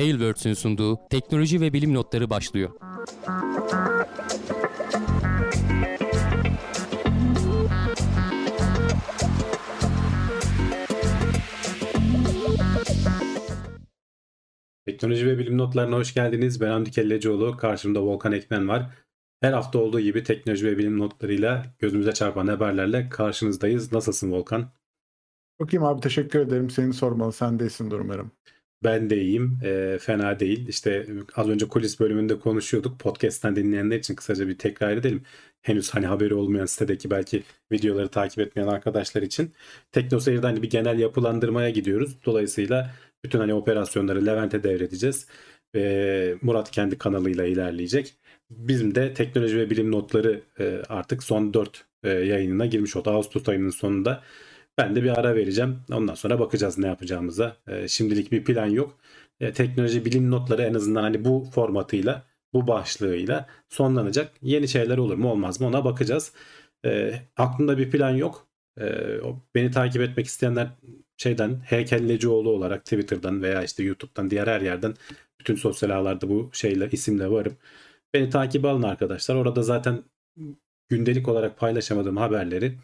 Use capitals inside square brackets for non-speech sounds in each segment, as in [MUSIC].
Tailwords'ün sunduğu teknoloji ve bilim notları başlıyor. Teknoloji ve bilim notlarına hoş geldiniz. Ben Hamdi Kellecioğlu. Karşımda Volkan Ekmen var. Her hafta olduğu gibi teknoloji ve bilim notlarıyla gözümüze çarpan haberlerle karşınızdayız. Nasılsın Volkan? Çok iyiyim abi teşekkür ederim. Seni sormalı. Sen de iyisin umarım. Ben de iyiyim. E, fena değil. İşte az önce kulis bölümünde konuşuyorduk. Podcast'ten dinleyenler için kısaca bir tekrar edelim. Henüz hani haberi olmayan sitedeki belki videoları takip etmeyen arkadaşlar için. TeknoSeyir'de hani bir genel yapılandırmaya gidiyoruz. Dolayısıyla bütün hani operasyonları Levent'e devredeceğiz. E, Murat kendi kanalıyla ilerleyecek. Bizim de teknoloji ve bilim notları e, artık son 4 e, yayınına girmiş oldu. Ağustos ayının sonunda ben de bir ara vereceğim. Ondan sonra bakacağız ne yapacağımıza. E, şimdilik bir plan yok. E, teknoloji bilim notları en azından hani bu formatıyla, bu başlığıyla sonlanacak. Yeni şeyler olur mu olmaz mı ona bakacağız. E, aklımda bir plan yok. Beni takip etmek isteyenler şeyden Heykellecioğlu olarak Twitter'dan veya işte YouTube'dan diğer her yerden bütün sosyal ağlarda bu şeyle isimle varım. Beni takip alın arkadaşlar. Orada zaten gündelik olarak paylaşamadığım haberleri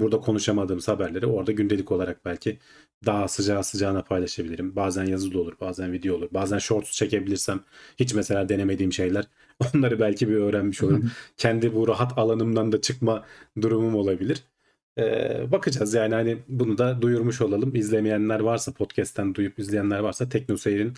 burada konuşamadığımız haberleri orada gündelik olarak belki daha sıcağı sıcağına paylaşabilirim. Bazen yazı da olur, bazen video olur. Bazen shorts çekebilirsem hiç mesela denemediğim şeyler [LAUGHS] onları belki bir öğrenmiş olurum. Kendi bu rahat alanımdan da çıkma durumum olabilir. Ee, bakacağız yani hani bunu da duyurmuş olalım. İzlemeyenler varsa podcast'ten duyup izleyenler varsa TeknoSeyir'in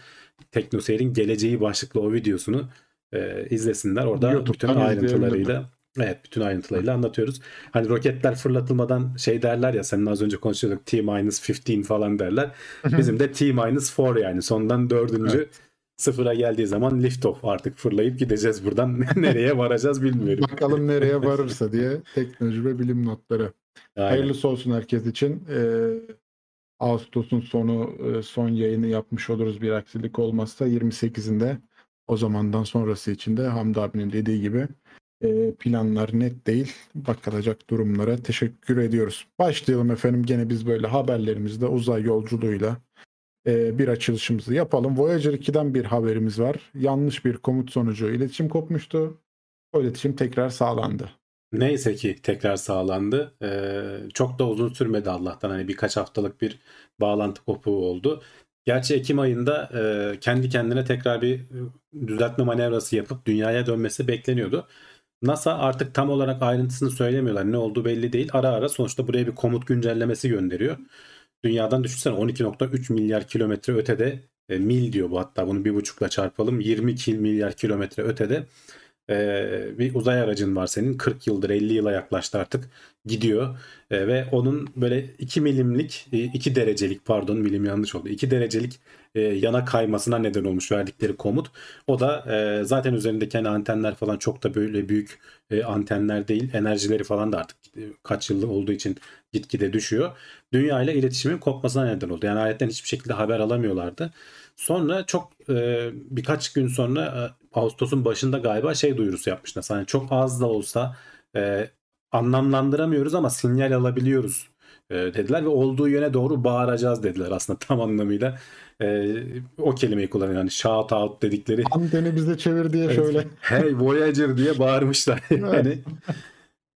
TeknoSeyir'in geleceği başlıklı o videosunu e, izlesinler. Orada YouTube'dan bütün ayrıntılarıyla Evet bütün ayrıntılarıyla anlatıyoruz. Hani roketler fırlatılmadan şey derler ya senin az önce konuşuyorduk T-15 falan derler. Bizim de T-4 yani sondan dördüncü evet. sıfıra geldiği zaman lift off artık fırlayıp gideceğiz buradan. [LAUGHS] nereye varacağız bilmiyorum. Bakalım nereye varırsa diye teknoloji ve bilim notları. Aynen. Hayırlısı olsun herkes için. Ee, Ağustos'un sonu e, son yayını yapmış oluruz bir aksilik olmazsa 28'inde o zamandan sonrası için de Hamdi abinin dediği gibi planlar net değil. Bakılacak durumlara teşekkür ediyoruz. Başlayalım efendim gene biz böyle haberlerimizde uzay yolculuğuyla e, bir açılışımızı yapalım. Voyager 2'den bir haberimiz var. Yanlış bir komut sonucu iletişim kopmuştu. O iletişim tekrar sağlandı. Neyse ki tekrar sağlandı. Ee, çok da uzun sürmedi Allah'tan. Hani birkaç haftalık bir bağlantı kopuğu oldu. Gerçi Ekim ayında e, kendi kendine tekrar bir düzeltme manevrası yapıp dünyaya dönmesi bekleniyordu. NASA artık tam olarak ayrıntısını söylemiyorlar. Ne olduğu belli değil. Ara ara sonuçta buraya bir komut güncellemesi gönderiyor. Dünyadan düşünsene 12.3 milyar kilometre ötede e, mil diyor bu hatta bunu bir buçukla çarpalım 20 milyar kilometre ötede e, bir uzay aracın var senin 40 yıldır 50 yıla yaklaştı artık gidiyor e, ve onun böyle 2 milimlik 2 derecelik pardon milim yanlış oldu 2 derecelik e, yana kaymasına neden olmuş verdikleri komut. O da e, zaten üzerindeki hani antenler falan çok da böyle büyük e, antenler değil. Enerjileri falan da artık e, kaç yıllık olduğu için gitgide düşüyor. Dünya ile iletişimin kopmasına neden oldu. Yani ayetten hiçbir şekilde haber alamıyorlardı. Sonra çok e, birkaç gün sonra e, Ağustos'un başında galiba şey duyurusu yapmışlar. Yani çok az da olsa e, anlamlandıramıyoruz ama sinyal alabiliyoruz e, dediler ve olduğu yöne doğru bağıracağız dediler aslında tam anlamıyla e, o kelimeyi kullanıyor yani shout out dedikleri. Anteni bize çevir diye şöyle. [LAUGHS] hey Voyager diye bağırmışlar yani.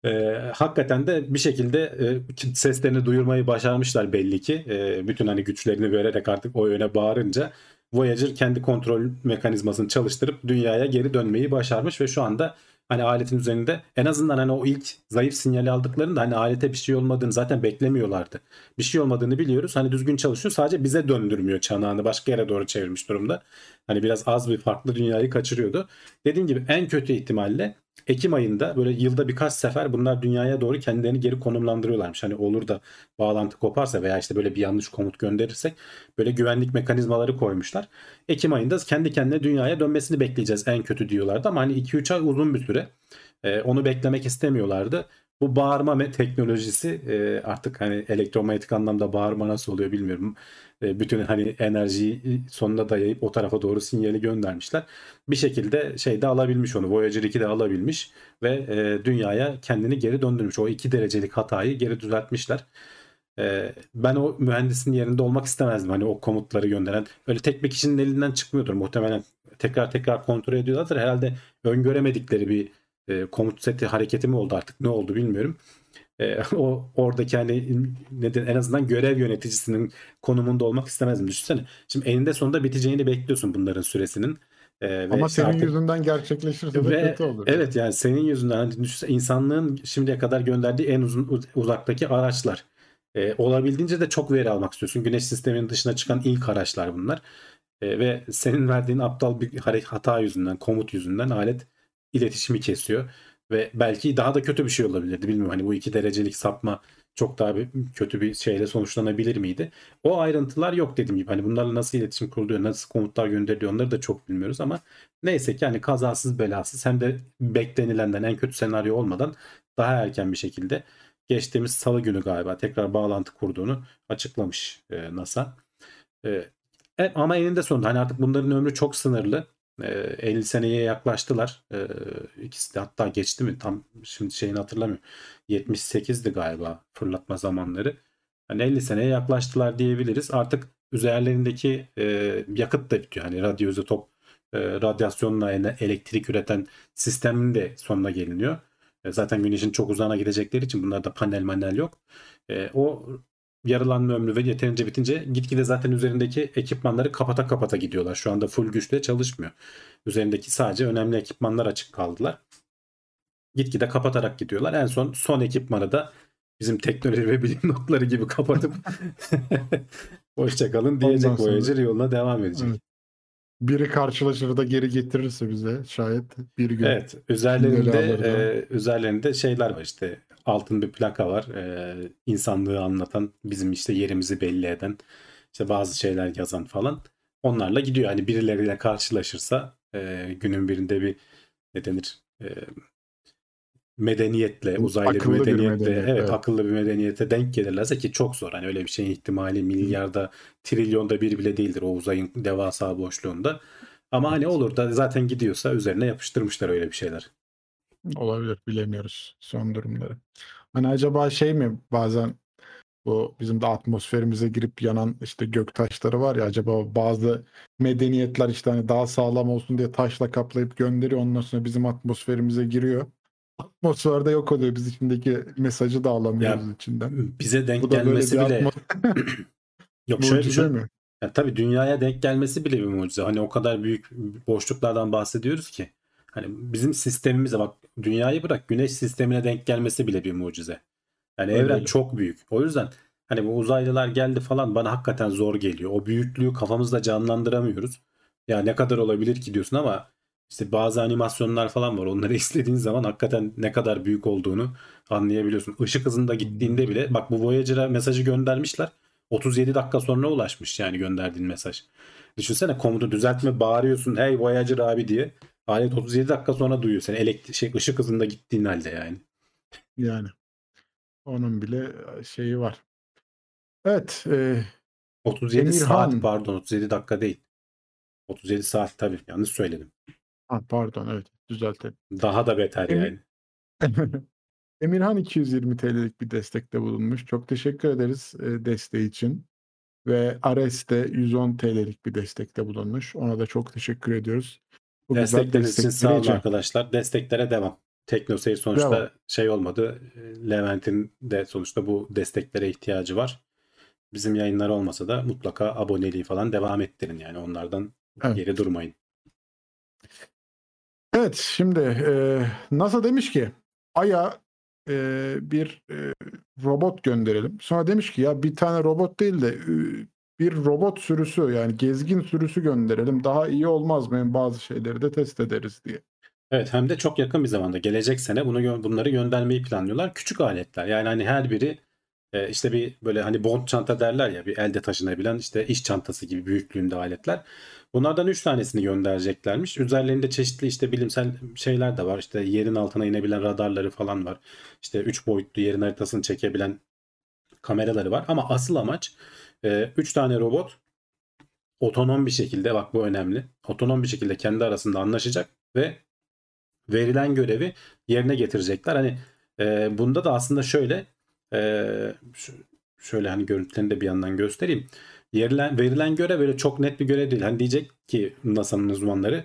E, hakikaten de bir şekilde e, seslerini duyurmayı başarmışlar belli ki. E, bütün hani güçlerini vererek artık o yöne bağırınca Voyager kendi kontrol mekanizmasını çalıştırıp dünyaya geri dönmeyi başarmış ve şu anda hani aletin üzerinde en azından hani o ilk zayıf sinyali aldıklarında hani alete bir şey olmadığını zaten beklemiyorlardı. Bir şey olmadığını biliyoruz. Hani düzgün çalışıyor. Sadece bize döndürmüyor çanağını. Başka yere doğru çevirmiş durumda. Hani biraz az bir farklı dünyayı kaçırıyordu. Dediğim gibi en kötü ihtimalle Ekim ayında böyle yılda birkaç sefer bunlar dünyaya doğru kendilerini geri konumlandırıyorlarmış. Hani olur da bağlantı koparsa veya işte böyle bir yanlış komut gönderirsek böyle güvenlik mekanizmaları koymuşlar. Ekim ayında kendi kendine dünyaya dönmesini bekleyeceğiz en kötü diyorlardı ama hani 2-3 ay uzun bir süre. Ee, onu beklemek istemiyorlardı. Bu bağırma teknolojisi e, artık hani elektromanyetik anlamda bağırma nasıl oluyor bilmiyorum. Bütün hani enerjiyi sonuna dayayıp o tarafa doğru sinyali göndermişler. Bir şekilde şey de alabilmiş onu. Voyager 2 de alabilmiş ve e, dünyaya kendini geri döndürmüş. O 2 derecelik hatayı geri düzeltmişler. e, ben o mühendisin yerinde olmak istemezdim. Hani o komutları gönderen. Öyle tek bir kişinin elinden çıkmıyordur muhtemelen. Tekrar tekrar kontrol ediyorlardır. Herhalde öngöremedikleri bir e, komut seti hareketi mi oldu artık ne oldu bilmiyorum. E, [LAUGHS] o oradaki hani neden en azından görev yöneticisinin konumunda olmak istemezdim. Düşünsene. Şimdi eninde sonunda biteceğini bekliyorsun bunların süresinin. Ee, Ama senin artık, yüzünden gerçekleşirse de kötü olur. Evet yani senin yüzünden hani insanlığın şimdiye kadar gönderdiği en uzun uzaktaki araçlar. Ee, olabildiğince de çok veri almak istiyorsun. Güneş sisteminin dışına çıkan ilk araçlar bunlar. Ee, ve senin verdiğin aptal bir hata yüzünden, komut yüzünden alet iletişimi kesiyor. Ve belki daha da kötü bir şey olabilirdi. Bilmiyorum hani bu iki derecelik sapma çok daha bir, kötü bir şeyle sonuçlanabilir miydi? O ayrıntılar yok dediğim gibi. Hani bunlarla nasıl iletişim kuruluyor, nasıl komutlar gönderiliyor onları da çok bilmiyoruz ama neyse ki hani kazasız belasız hem de beklenilenden en kötü senaryo olmadan daha erken bir şekilde geçtiğimiz salı günü galiba tekrar bağlantı kurduğunu açıklamış e, NASA. E, ama eninde sonunda hani artık bunların ömrü çok sınırlı. 50 seneye yaklaştılar. İkisi de hatta geçti mi? Tam şimdi şeyini hatırlamıyorum. 78'di galiba fırlatma zamanları. Hani 50 seneye yaklaştılar diyebiliriz. Artık üzerlerindeki yakıt da bitiyor. Hani radyoizotop radyasyonla elektrik üreten sistemin de sonuna geliniyor. Zaten güneşin çok uzağına gidecekleri için bunlarda panel manel yok. O yarılanma ömrü ve yeterince bitince gitgide zaten üzerindeki ekipmanları kapata kapata gidiyorlar. Şu anda full güçle çalışmıyor. Üzerindeki sadece önemli ekipmanlar açık kaldılar. Gitgide kapatarak gidiyorlar. En son son ekipmanı da bizim teknoloji ve bilim [LAUGHS] notları gibi kapatıp [LAUGHS] hoşçakalın diyecek Ondan Voyager yoluna devam edecek. Evet. Biri karşılaşır da geri getirirse bize şayet bir gün. Evet üzerlerinde e, üzerlerinde şeyler var işte altın bir plaka var. E, insanlığı anlatan, bizim işte yerimizi belli eden, işte bazı şeyler yazan falan. Onlarla gidiyor. Hani birileriyle karşılaşırsa e, günün birinde bir ne denir? E, medeniyetle, uzaylı akıllı bir medeniyetle, bir medeniyet, evet, evet akıllı bir medeniyete denk gelirlerse ki çok zor. Hani öyle bir şeyin ihtimali milyarda, trilyonda bir bile değildir o uzayın devasa boşluğunda. Ama hani olur da zaten gidiyorsa üzerine yapıştırmışlar öyle bir şeyler. Olabilir bilemiyoruz son durumları. Hani acaba şey mi bazen bu bizim de atmosferimize girip yanan işte gök taşları var ya acaba bazı medeniyetler işte hani daha sağlam olsun diye taşla kaplayıp gönderiyor ondan sonra bizim atmosferimize giriyor. Atmosferde yok oluyor biz içindeki mesajı da alamıyoruz ya, içinden. Bize denk gelmesi bile atmos- [CLEARS THROAT] Yok şöyle düşün. Mi? Ya tabii dünyaya denk gelmesi bile bir mucize. Hani o kadar büyük boşluklardan bahsediyoruz ki. Hani bizim sistemimize bak dünyayı bırak güneş sistemine denk gelmesi bile bir mucize. Yani Öyle evren öyle. çok büyük. O yüzden hani bu uzaylılar geldi falan bana hakikaten zor geliyor. O büyüklüğü kafamızda canlandıramıyoruz. Ya ne kadar olabilir ki diyorsun ama işte bazı animasyonlar falan var. Onları [LAUGHS] izlediğin zaman hakikaten ne kadar büyük olduğunu anlayabiliyorsun. Işık hızında gittiğinde bile bak bu Voyager'a mesajı göndermişler. 37 dakika sonra ulaşmış yani gönderdiğin mesaj. Düşünsene komutu düzeltme bağırıyorsun hey Voyager abi diye. Alet 37 dakika sonra duyuyor seni elektrik şey ışık hızında gittiğin halde yani. Yani onun bile şeyi var. Evet. E, 37 Emirhan. saat pardon 37 dakika değil. 37 saat tabii yanlış söyledim. Ha, pardon evet düzeltelim. Daha da beter Emir... yani. [LAUGHS] Emirhan 220 TL'lik bir destekte bulunmuş. Çok teşekkür ederiz e, desteği için. Ve Ares de 110 TL'lik bir destekte bulunmuş. Ona da çok teşekkür ediyoruz. Bu Destekleriniz için sağ olun arkadaşlar. Desteklere devam. TeknoSeyir sonuçta devam. şey olmadı. Levent'in de sonuçta bu desteklere ihtiyacı var. Bizim yayınlar olmasa da mutlaka aboneliği falan devam ettirin yani onlardan evet. geri durmayın. Evet şimdi e, NASA demiş ki Ay'a e, bir e, robot gönderelim. Sonra demiş ki ya bir tane robot değil de bir robot sürüsü yani gezgin sürüsü gönderelim. Daha iyi olmaz mı? Bazı şeyleri de test ederiz diye. Evet hem de çok yakın bir zamanda gelecek sene bunu bunları göndermeyi planlıyorlar. Küçük aletler yani hani her biri e, işte bir böyle hani bond çanta derler ya bir elde taşınabilen işte iş çantası gibi büyüklüğünde aletler. Bunlardan 3 tanesini göndereceklermiş. Üzerlerinde çeşitli işte bilimsel şeyler de var. İşte yerin altına inebilen radarları falan var. İşte 3 boyutlu yerin haritasını çekebilen kameraları var. Ama asıl amaç 3 ee, tane robot otonom bir şekilde bak bu önemli. Otonom bir şekilde kendi arasında anlaşacak ve verilen görevi yerine getirecekler. Hani e, bunda da aslında şöyle e, şöyle hani görüntülerini de bir yandan göstereyim. Yerilen, verilen görev böyle çok net bir görev değil. Hani diyecek ki NASA'nın uzmanları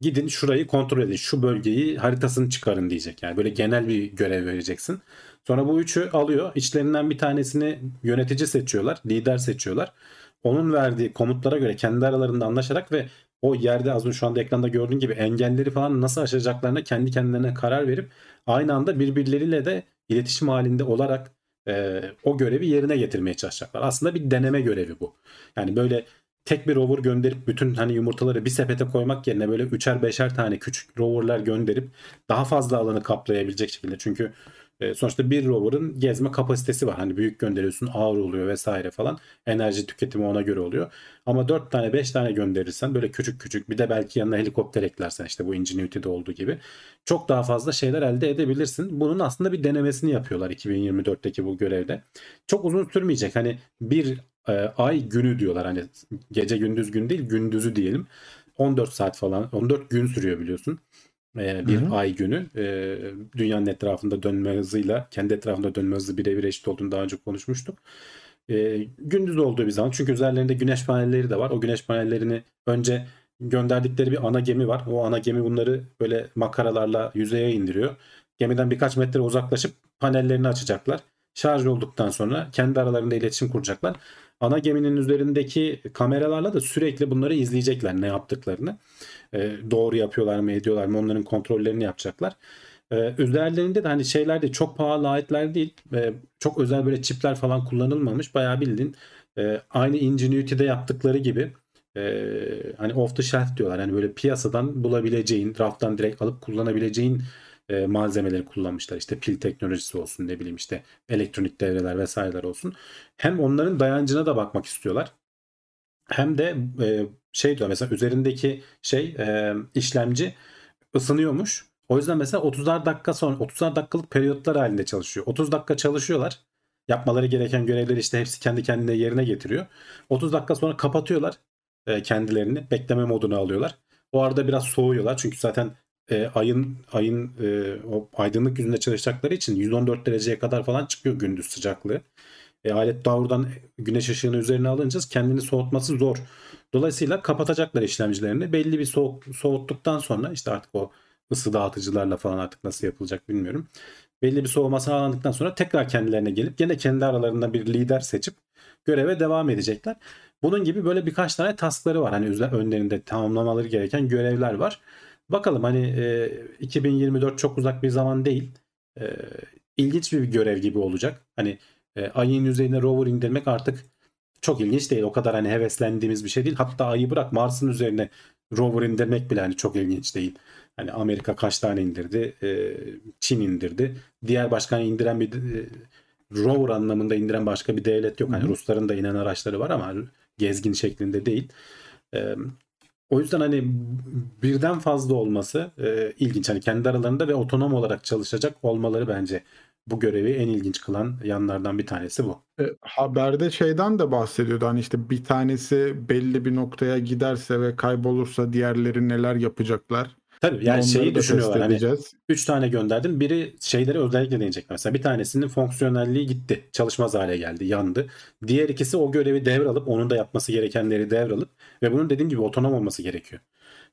gidin şurayı kontrol edin. Şu bölgeyi haritasını çıkarın diyecek. Yani böyle genel bir görev vereceksin. Sonra bu üçü alıyor. İçlerinden bir tanesini yönetici seçiyorlar. Lider seçiyorlar. Onun verdiği komutlara göre kendi aralarında anlaşarak ve o yerde az önce şu anda ekranda gördüğün gibi engelleri falan nasıl aşacaklarına kendi kendilerine karar verip aynı anda birbirleriyle de iletişim halinde olarak e, o görevi yerine getirmeye çalışacaklar. Aslında bir deneme görevi bu. Yani böyle tek bir rover gönderip bütün hani yumurtaları bir sepete koymak yerine böyle üçer beşer tane küçük roverlar gönderip daha fazla alanı kaplayabilecek şekilde. Çünkü e, sonuçta bir rover'ın gezme kapasitesi var. Hani büyük gönderiyorsun ağır oluyor vesaire falan. Enerji tüketimi ona göre oluyor. Ama 4 tane 5 tane gönderirsen böyle küçük küçük bir de belki yanına helikopter eklersen işte bu Ingenuity'de olduğu gibi çok daha fazla şeyler elde edebilirsin. Bunun aslında bir denemesini yapıyorlar 2024'teki bu görevde. Çok uzun sürmeyecek. Hani bir e, ay günü diyorlar. Hani gece gündüz gün değil gündüzü diyelim. 14 saat falan 14 gün sürüyor biliyorsun bir Hı-hı. ay günü e, dünyanın etrafında dönme hızıyla kendi etrafında dönme hızı birebir eşit olduğunu daha önce konuşmuştuk. E, gündüz olduğu bir zaman çünkü üzerlerinde güneş panelleri de var. O güneş panellerini önce gönderdikleri bir ana gemi var. O ana gemi bunları böyle makaralarla yüzeye indiriyor. Gemiden birkaç metre uzaklaşıp panellerini açacaklar. Şarj olduktan sonra kendi aralarında iletişim kuracaklar. Ana geminin üzerindeki kameralarla da sürekli bunları izleyecekler ne yaptıklarını. E, doğru yapıyorlar mı ediyorlar mı onların kontrollerini yapacaklar. E, üzerlerinde de hani şeyler de çok pahalı aletler değil. E, çok özel böyle çipler falan kullanılmamış. Bayağı bildiğin e, aynı Ingenuity'de yaptıkları gibi e, hani off the shelf diyorlar. Yani böyle piyasadan bulabileceğin, raftan direkt alıp kullanabileceğin e, malzemeleri kullanmışlar. İşte pil teknolojisi olsun ne bileyim işte elektronik devreler vesaireler olsun. Hem onların dayancına da bakmak istiyorlar. Hem de e, şey diyor mesela üzerindeki şey e, işlemci ısınıyormuş. O yüzden mesela 30'ar dakika sonra 30'ar dakikalık periyotlar halinde çalışıyor. 30 dakika çalışıyorlar. Yapmaları gereken görevleri işte hepsi kendi kendine yerine getiriyor. 30 dakika sonra kapatıyorlar e, kendilerini. Bekleme moduna alıyorlar. O arada biraz soğuyorlar. Çünkü zaten e, ayın ayın e, o aydınlık yüzünde çalışacakları için 114 dereceye kadar falan çıkıyor gündüz sıcaklığı. E, alet doğrudan güneş ışığını üzerine alınca kendini soğutması zor. Dolayısıyla kapatacaklar işlemcilerini. Belli bir soğuk, soğuttuktan sonra işte artık o ısı dağıtıcılarla falan artık nasıl yapılacak bilmiyorum. Belli bir soğuma sağlandıktan sonra tekrar kendilerine gelip gene kendi aralarında bir lider seçip göreve devam edecekler. Bunun gibi böyle birkaç tane taskları var. Hani önlerinde tamamlamaları gereken görevler var. Bakalım hani e, 2024 çok uzak bir zaman değil. E, ilginç bir görev gibi olacak. Hani e, ayın yüzeyine rover indirmek artık çok ilginç değil. O kadar hani heveslendiğimiz bir şey değil. Hatta ayı bırak Mars'ın üzerine rover indirmek bile hani çok ilginç değil. Hani Amerika kaç tane indirdi? E, Çin indirdi. Diğer başkan indiren bir e, rover anlamında indiren başka bir devlet yok. Hani Rusların da inen araçları var ama gezgin şeklinde değil. E, o yüzden hani birden fazla olması e, ilginç. Hani kendi aralarında ve otonom olarak çalışacak olmaları bence bu görevi en ilginç kılan yanlardan bir tanesi bu. E, haberde şeyden de bahsediyordu. Hani işte bir tanesi belli bir noktaya giderse ve kaybolursa diğerleri neler yapacaklar. Tabii yani Onları şeyi düşünüyorlar hani 3 tane gönderdim. Biri şeyleri özellikle deneyecek. Mesela bir tanesinin fonksiyonelliği gitti. Çalışmaz hale geldi. Yandı. Diğer ikisi o görevi devralıp onun da yapması gerekenleri devralıp ve bunun dediğim gibi otonom olması gerekiyor.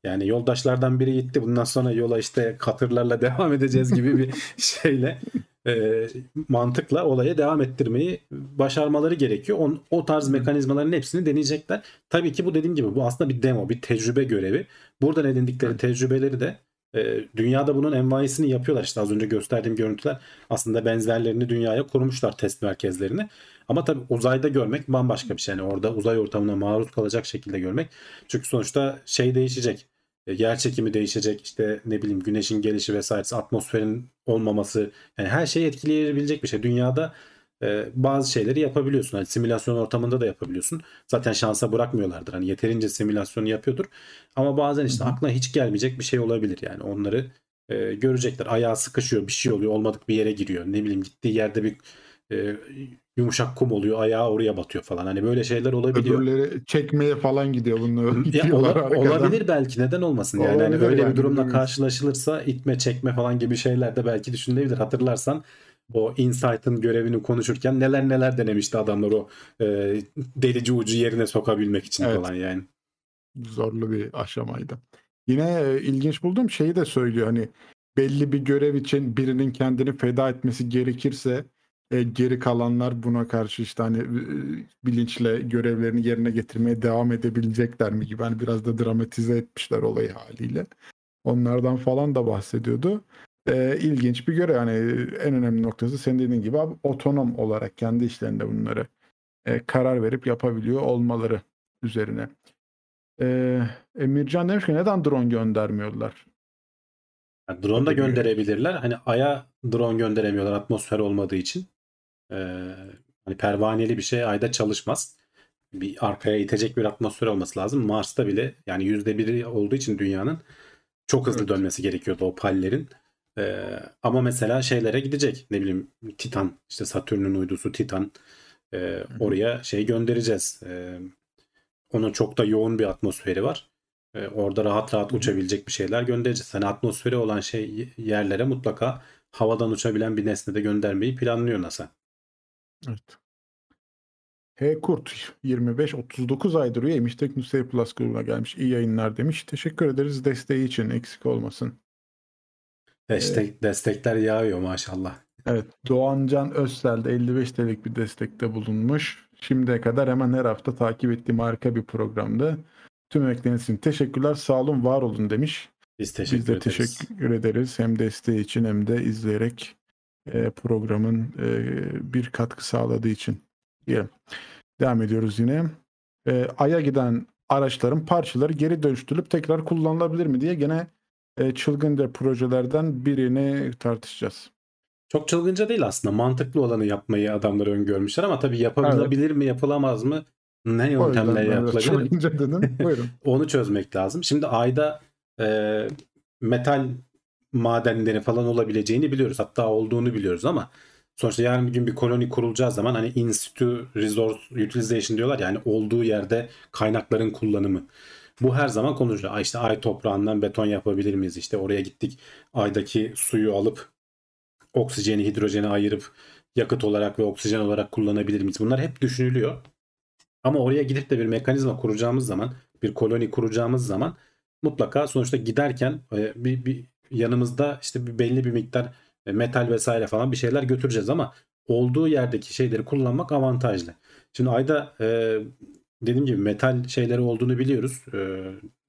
Yani yoldaşlardan biri gitti. Bundan sonra yola işte katırlarla [LAUGHS] devam edeceğiz gibi bir [LAUGHS] şeyle e, mantıkla olaya devam ettirmeyi başarmaları gerekiyor. On, o tarz mekanizmaların hepsini deneyecekler. Tabii ki bu dediğim gibi bu aslında bir demo, bir tecrübe görevi. Buradan edindikleri tecrübeleri de e, dünyada bunun envaisini yapıyorlar. İşte az önce gösterdiğim görüntüler aslında benzerlerini dünyaya kurmuşlar test merkezlerini. Ama tabii uzayda görmek bambaşka bir şey. Yani orada uzay ortamına maruz kalacak şekilde görmek. Çünkü sonuçta şey değişecek e, yer çekimi değişecek işte ne bileyim güneşin gelişi vesairesi atmosferin olmaması yani her şeyi etkileyebilecek bir şey. Dünyada e, bazı şeyleri yapabiliyorsun. Hani simülasyon ortamında da yapabiliyorsun. Zaten şansa bırakmıyorlardır. Hani yeterince simülasyonu yapıyordur. Ama bazen işte aklına hiç gelmeyecek bir şey olabilir yani. Onları e, görecekler. Ayağı sıkışıyor, bir şey oluyor, olmadık bir yere giriyor. Ne bileyim gittiği yerde bir e, yumuşak kum oluyor ayağı oraya batıyor falan. Hani böyle şeyler olabiliyor. Öbürleri çekmeye falan gidiyor bunları. [LAUGHS] Ya, ola, olabilir belki neden olmasın yani. Hani öyle yani, bir durumla karşılaşılırsa itme çekme falan gibi şeyler de belki düşünülebilir. Hatırlarsan o Insight'ın görevini konuşurken neler neler denemişti adamlar o e, delici ucu yerine sokabilmek için Evet. falan yani. Zorlu bir aşamaydı. Yine e, ilginç bulduğum şeyi de söylüyor hani belli bir görev için birinin kendini feda etmesi gerekirse e, geri kalanlar buna karşı işte hani e, bilinçle görevlerini yerine getirmeye devam edebilecekler mi gibi hani biraz da dramatize etmişler olayı haliyle. Onlardan falan da bahsediyordu. E, ilginç bir görev yani en önemli noktası senin dediğin gibi abi, otonom olarak kendi işlerinde bunları e, karar verip yapabiliyor olmaları üzerine. Ee, Emircan demiş ki neden drone göndermiyorlar? Yani drone da gönderebilirler. Hani Ay'a drone gönderemiyorlar atmosfer olmadığı için. Ee, hani pervaneli bir şey Ay'da çalışmaz. Bir arkaya itecek bir atmosfer olması lazım. Mars'ta bile yani yüzde biri olduğu için dünyanın çok hızlı Evet. dönmesi gerekiyordu o pallerin. Ee, ama mesela şeylere gidecek. Ne bileyim Titan işte Satürn'ün uydusu Titan. Ee, oraya şey göndereceğiz. Ee, onun çok da yoğun bir atmosferi var. Ee, orada rahat rahat uçabilecek bir şeyler göndereceğiz. Hani atmosferi olan şey yerlere mutlaka havadan uçabilen bir nesne de göndermeyi planlıyor NASA. Evet. H Kurt 25-39 aydır üyeymiş. Teknoseyir Plus grubuna gelmiş. İyi yayınlar demiş. Teşekkür ederiz desteği için. Eksik olmasın. Destek, Destekler yağıyor maşallah. Evet. Doğancan Özsel de 55 TL'lik bir destekte bulunmuş. Şimdiye kadar hemen her hafta takip ettiğim harika bir programdı. Tüm emekleriniz için teşekkürler. Sağ olun, var olun demiş. Biz teşekkür Biz de ederiz. teşekkür ederiz. Hem desteği için hem de izleyerek e, programın e, bir katkı sağladığı için. Diyelim. Devam ediyoruz yine. E, Ay'a giden araçların parçaları geri dönüştürülüp tekrar kullanılabilir mi diye gene e, çılgınca projelerden birini tartışacağız. Çok çılgınca değil aslında. Mantıklı olanı yapmayı adamlar öngörmüşler ama tabii yapılabilir mi yapılamaz mı? Ne yöntemle yapılabilir? çılgınca dedim. [LAUGHS] Buyurun. Onu çözmek lazım. Şimdi ayda e, metal madenleri falan olabileceğini biliyoruz. Hatta olduğunu biliyoruz ama sonuçta yarın bir gün bir koloni kurulacağı zaman hani in situ resource utilization diyorlar yani olduğu yerde kaynakların kullanımı. Bu her zaman konuşuluyor. İşte ay toprağından beton yapabilir miyiz? İşte oraya gittik aydaki suyu alıp oksijeni hidrojeni ayırıp yakıt olarak ve oksijen olarak kullanabilir miyiz? Bunlar hep düşünülüyor. Ama oraya gidip de bir mekanizma kuracağımız zaman, bir koloni kuracağımız zaman mutlaka sonuçta giderken e, bir, bir yanımızda işte bir belli bir miktar e, metal vesaire falan bir şeyler götüreceğiz ama olduğu yerdeki şeyleri kullanmak avantajlı. Şimdi ayda e, dediğim gibi metal şeyleri olduğunu biliyoruz. E,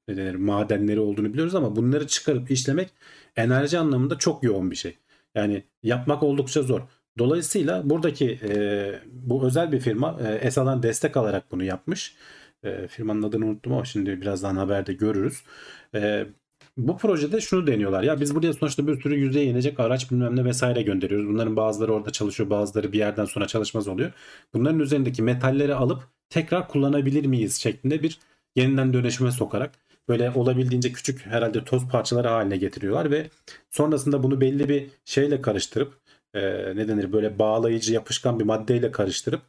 ne denir, madenleri olduğunu biliyoruz ama bunları çıkarıp işlemek enerji anlamında çok yoğun bir şey. Yani yapmak oldukça zor. Dolayısıyla buradaki e, bu özel bir firma e, ESA'dan destek alarak bunu yapmış. E, firmanın adını unuttum ama şimdi birazdan haberde görürüz. E, bu projede şunu deniyorlar. Ya biz buraya sonuçta bir sürü yüzeye inecek araç bilmem ne vesaire gönderiyoruz. Bunların bazıları orada çalışıyor bazıları bir yerden sonra çalışmaz oluyor. Bunların üzerindeki metalleri alıp tekrar kullanabilir miyiz şeklinde bir yeniden dönüşüme sokarak böyle olabildiğince küçük herhalde toz parçaları haline getiriyorlar ve sonrasında bunu belli bir şeyle karıştırıp e, ne denir böyle bağlayıcı yapışkan bir maddeyle karıştırıp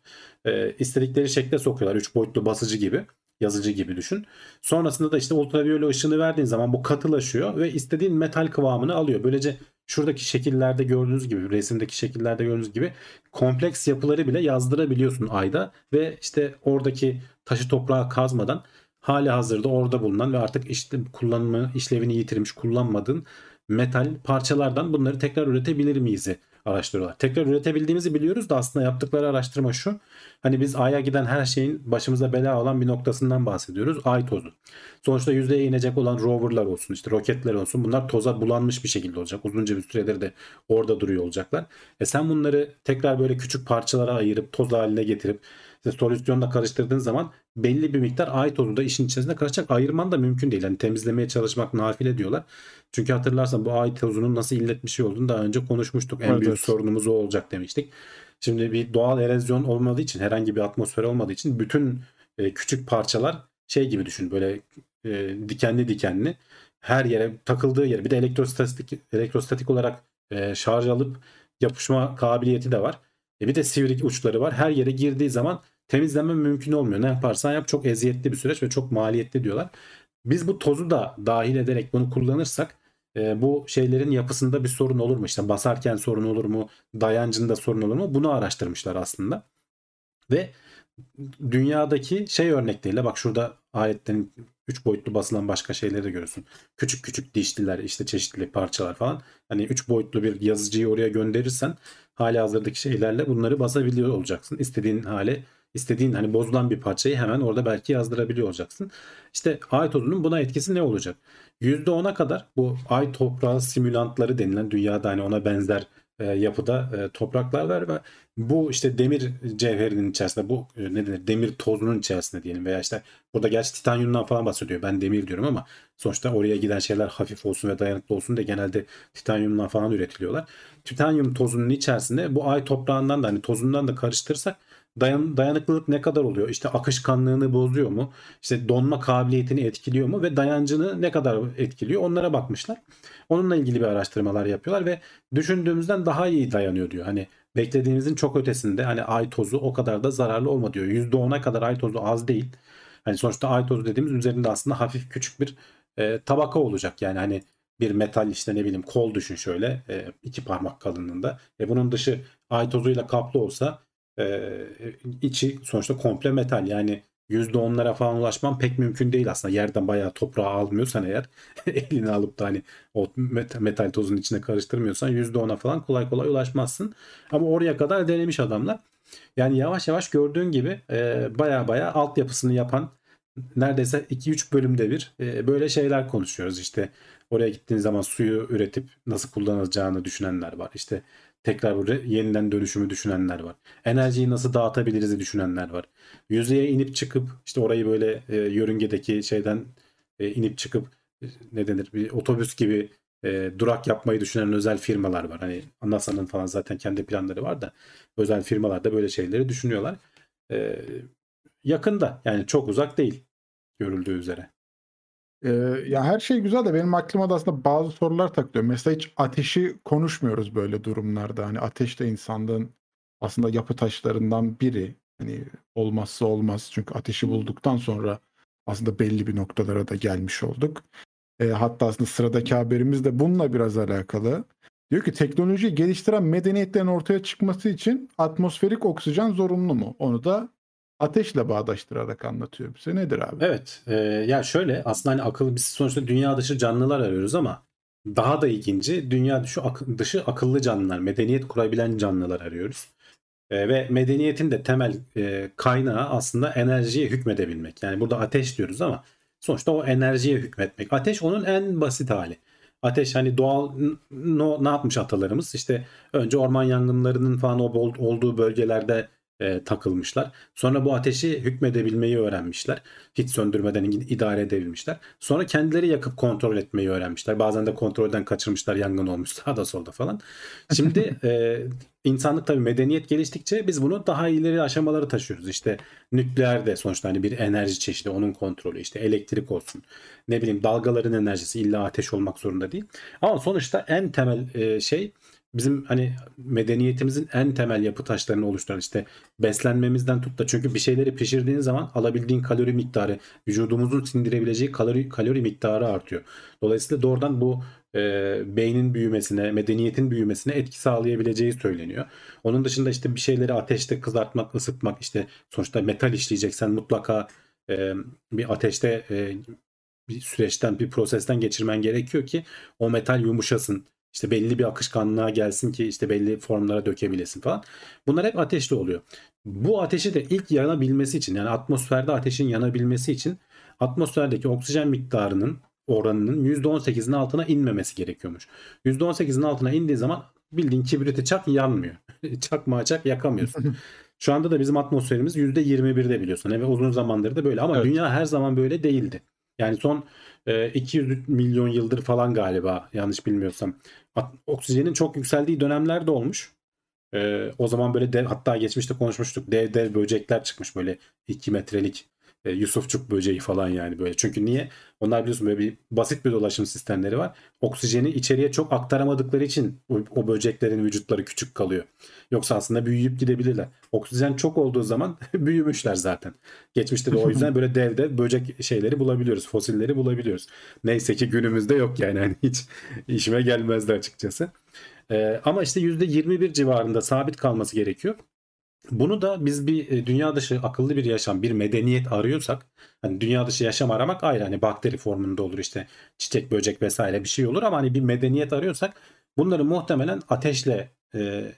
e, istedikleri şekle sokuyorlar. Üç boyutlu basıcı gibi yazıcı gibi düşün. Sonrasında da işte ultraviyole ışını verdiğin zaman bu katılaşıyor ve istediğin metal kıvamını alıyor. Böylece şuradaki şekillerde gördüğünüz gibi resimdeki şekillerde gördüğünüz gibi kompleks yapıları bile yazdırabiliyorsun ayda ve işte oradaki taşı toprağa kazmadan hali hazırda orada bulunan ve artık işte kullanımı işlevini yitirmiş kullanmadığın metal parçalardan bunları tekrar üretebilir miyiz araştırıyorlar. Tekrar üretebildiğimizi biliyoruz da aslında yaptıkları araştırma şu. Hani biz Ay'a giden her şeyin başımıza bela olan bir noktasından bahsediyoruz. Ay tozu. Sonuçta yüzeye inecek olan roverlar olsun işte roketler olsun bunlar toza bulanmış bir şekilde olacak. Uzunca bir süredir de orada duruyor olacaklar. E sen bunları tekrar böyle küçük parçalara ayırıp toz haline getirip işte solüsyonla karıştırdığın zaman belli bir miktar ay tozu da işin içerisinde karışacak. Ayırman da mümkün değil. Yani temizlemeye çalışmak nafile diyorlar. Çünkü hatırlarsan bu ay tozunun nasıl illet bir şey olduğunu daha önce konuşmuştuk. En Evet, büyük sorunumuz o olacak demiştik. Şimdi bir doğal erozyon olmadığı için herhangi bir atmosfer olmadığı için bütün e, küçük parçalar şey gibi düşün böyle e, dikenli dikenli her yere takıldığı yere bir de elektrostatik elektrostatik olarak e, şarj alıp yapışma kabiliyeti de var. E, bir de sivri uçları var. Her yere girdiği zaman temizleme mümkün olmuyor. Ne yaparsan yap çok eziyetli bir süreç ve çok maliyetli diyorlar. Biz bu tozu da dahil ederek bunu kullanırsak e, bu şeylerin yapısında bir sorun olur mu? İşte basarken sorun olur mu? Dayancında sorun olur mu? Bunu araştırmışlar aslında. Ve dünyadaki şey örnekleriyle bak şurada aletlerin 3 boyutlu basılan başka şeyleri de görürsün. Küçük küçük dişliler işte çeşitli parçalar falan. Hani 3 boyutlu bir yazıcıyı oraya gönderirsen hali hazırdaki şeylerle bunları basabiliyor olacaksın. İstediğin hale istediğin hani bozulan bir parçayı hemen orada belki yazdırabiliyor olacaksın. İşte ay tozunun buna etkisi ne olacak? %10'a kadar bu ay toprağı simülantları denilen dünyada hani ona benzer e, yapıda e, topraklar var ve bu işte demir cevherinin içerisinde bu e, ne denir demir tozunun içerisinde diyelim veya işte burada gerçi titanyumdan falan bahsediyor ben demir diyorum ama sonuçta oraya giden şeyler hafif olsun ve dayanıklı olsun diye genelde titanyumdan falan üretiliyorlar. Titanyum tozunun içerisinde bu ay toprağından da hani tozundan da karıştırırsak dayan, dayanıklılık ne kadar oluyor? İşte akışkanlığını bozuyor mu? İşte donma kabiliyetini etkiliyor mu? Ve dayancını ne kadar etkiliyor? Onlara bakmışlar. Onunla ilgili bir araştırmalar yapıyorlar ve düşündüğümüzden daha iyi dayanıyor diyor. Hani beklediğimizin çok ötesinde hani ay tozu o kadar da zararlı olma diyor. %10'a kadar ay tozu az değil. Hani sonuçta ay tozu dediğimiz üzerinde aslında hafif küçük bir e, tabaka olacak. Yani hani bir metal işte ne bileyim kol düşün şöyle e, iki parmak kalınlığında. E bunun dışı ay tozuyla kaplı olsa e, içi sonuçta komple metal yani %10'lara falan ulaşman pek mümkün değil aslında. Yerden bayağı toprağı almıyorsan eğer [LAUGHS] elini alıp da hani o metal tozun içine karıştırmıyorsan %10'a falan kolay kolay ulaşmazsın. Ama oraya kadar denemiş adamlar. Yani yavaş yavaş gördüğün gibi e, baya baya altyapısını yapan neredeyse 2-3 bölümde bir e, böyle şeyler konuşuyoruz. İşte oraya gittiğin zaman suyu üretip nasıl kullanılacağını düşünenler var. İşte tekrar burada yeniden dönüşümü düşünenler var. Enerjiyi nasıl dağıtabiliriz düşünenler var. Yüzeye inip çıkıp işte orayı böyle e, yörüngedeki şeyden e, inip çıkıp e, ne denir bir otobüs gibi e, durak yapmayı düşünen özel firmalar var. Hani NASA'nın falan zaten kendi planları var da özel firmalar da böyle şeyleri düşünüyorlar. E, yakında yani çok uzak değil görüldüğü üzere. Ee, ya her şey güzel de benim aklıma da aslında bazı sorular takılıyor. Mesela hiç ateşi konuşmuyoruz böyle durumlarda. Hani ateş de insanlığın aslında yapı taşlarından biri. Hani olmazsa olmaz. Çünkü ateşi bulduktan sonra aslında belli bir noktalara da gelmiş olduk. E, hatta aslında sıradaki haberimiz de bununla biraz alakalı. Diyor ki teknolojiyi geliştiren medeniyetlerin ortaya çıkması için atmosferik oksijen zorunlu mu? Onu da ateşle bağdaştırarak anlatıyor bize. Nedir abi? Evet. E, ya şöyle aslında hani akıl biz sonuçta dünya dışı canlılar arıyoruz ama daha da ilginci dünya dışı, ak- dışı akıllı canlılar, medeniyet kurabilen canlılar arıyoruz. E, ve medeniyetin de temel e, kaynağı aslında enerjiye hükmedebilmek. Yani burada ateş diyoruz ama sonuçta o enerjiye hükmetmek. Ateş onun en basit hali. Ateş hani doğal no, ne yapmış atalarımız? İşte önce orman yangınlarının falan olduğu bölgelerde e, takılmışlar. Sonra bu ateşi hükmedebilmeyi öğrenmişler. Hiç söndürmeden idare edebilmişler. Sonra kendileri yakıp kontrol etmeyi öğrenmişler. Bazen de kontrolden kaçırmışlar yangın olmuş [LAUGHS] sağda solda falan. Şimdi e, insanlık tabii medeniyet geliştikçe biz bunu daha ileri aşamaları taşıyoruz. İşte nükleer de sonuçta hani bir enerji çeşidi onun kontrolü işte elektrik olsun ne bileyim dalgaların enerjisi illa ateş olmak zorunda değil. Ama sonuçta en temel e, şey bizim hani medeniyetimizin en temel yapı taşlarını oluşturan işte beslenmemizden tut da çünkü bir şeyleri pişirdiğin zaman alabildiğin kalori miktarı vücudumuzun sindirebileceği kalori kalori miktarı artıyor. Dolayısıyla doğrudan bu e, beynin büyümesine, medeniyetin büyümesine etki sağlayabileceği söyleniyor. Onun dışında işte bir şeyleri ateşte kızartmak, ısıtmak işte sonuçta metal işleyeceksen mutlaka e, bir ateşte e, bir süreçten, bir prosesten geçirmen gerekiyor ki o metal yumuşasın işte belli bir akışkanlığa gelsin ki işte belli formlara dökebilesin falan. Bunlar hep ateşli oluyor. Bu ateşi de ilk yanabilmesi için yani atmosferde ateşin yanabilmesi için atmosferdeki oksijen miktarının oranının %18'in altına inmemesi gerekiyormuş. %18'in altına indiği zaman bildiğin kibriti çak yanmıyor. [LAUGHS] Çakmağı çak yakamıyorsun. [LAUGHS] Şu anda da bizim atmosferimiz %21'de biliyorsun. Ve uzun zamandır da böyle ama evet. dünya her zaman böyle değildi. Yani son 200 e, milyon yıldır falan galiba yanlış bilmiyorsam oksijenin çok yükseldiği dönemler de olmuş. Ee, o zaman böyle dev hatta geçmişte konuşmuştuk dev dev böcekler çıkmış böyle 2 metrelik E, Yusufçuk böceği falan yani böyle. Çünkü niye? Onlar biliyorsun böyle bir basit bir dolaşım sistemleri var. Oksijeni içeriye çok aktaramadıkları için o, o böceklerin vücutları küçük kalıyor. Yoksa aslında büyüyüp gidebilirler. Oksijen çok olduğu zaman [LAUGHS] büyümüşler zaten. Geçmişte de o yüzden böyle dev dev böcek şeyleri bulabiliyoruz. Fosilleri bulabiliyoruz. Neyse ki günümüzde yok yani. Hani hiç işime gelmezdi açıkçası. Ee, ama işte %21 civarında sabit kalması gerekiyor. Bunu da biz bir e, dünya dışı akıllı bir yaşam, bir medeniyet arıyorsak, hani dünya dışı yaşam aramak ayrı hani bakteri formunda olur işte çiçek, böcek vesaire bir şey olur ama hani bir medeniyet arıyorsak bunları muhtemelen ateşle e,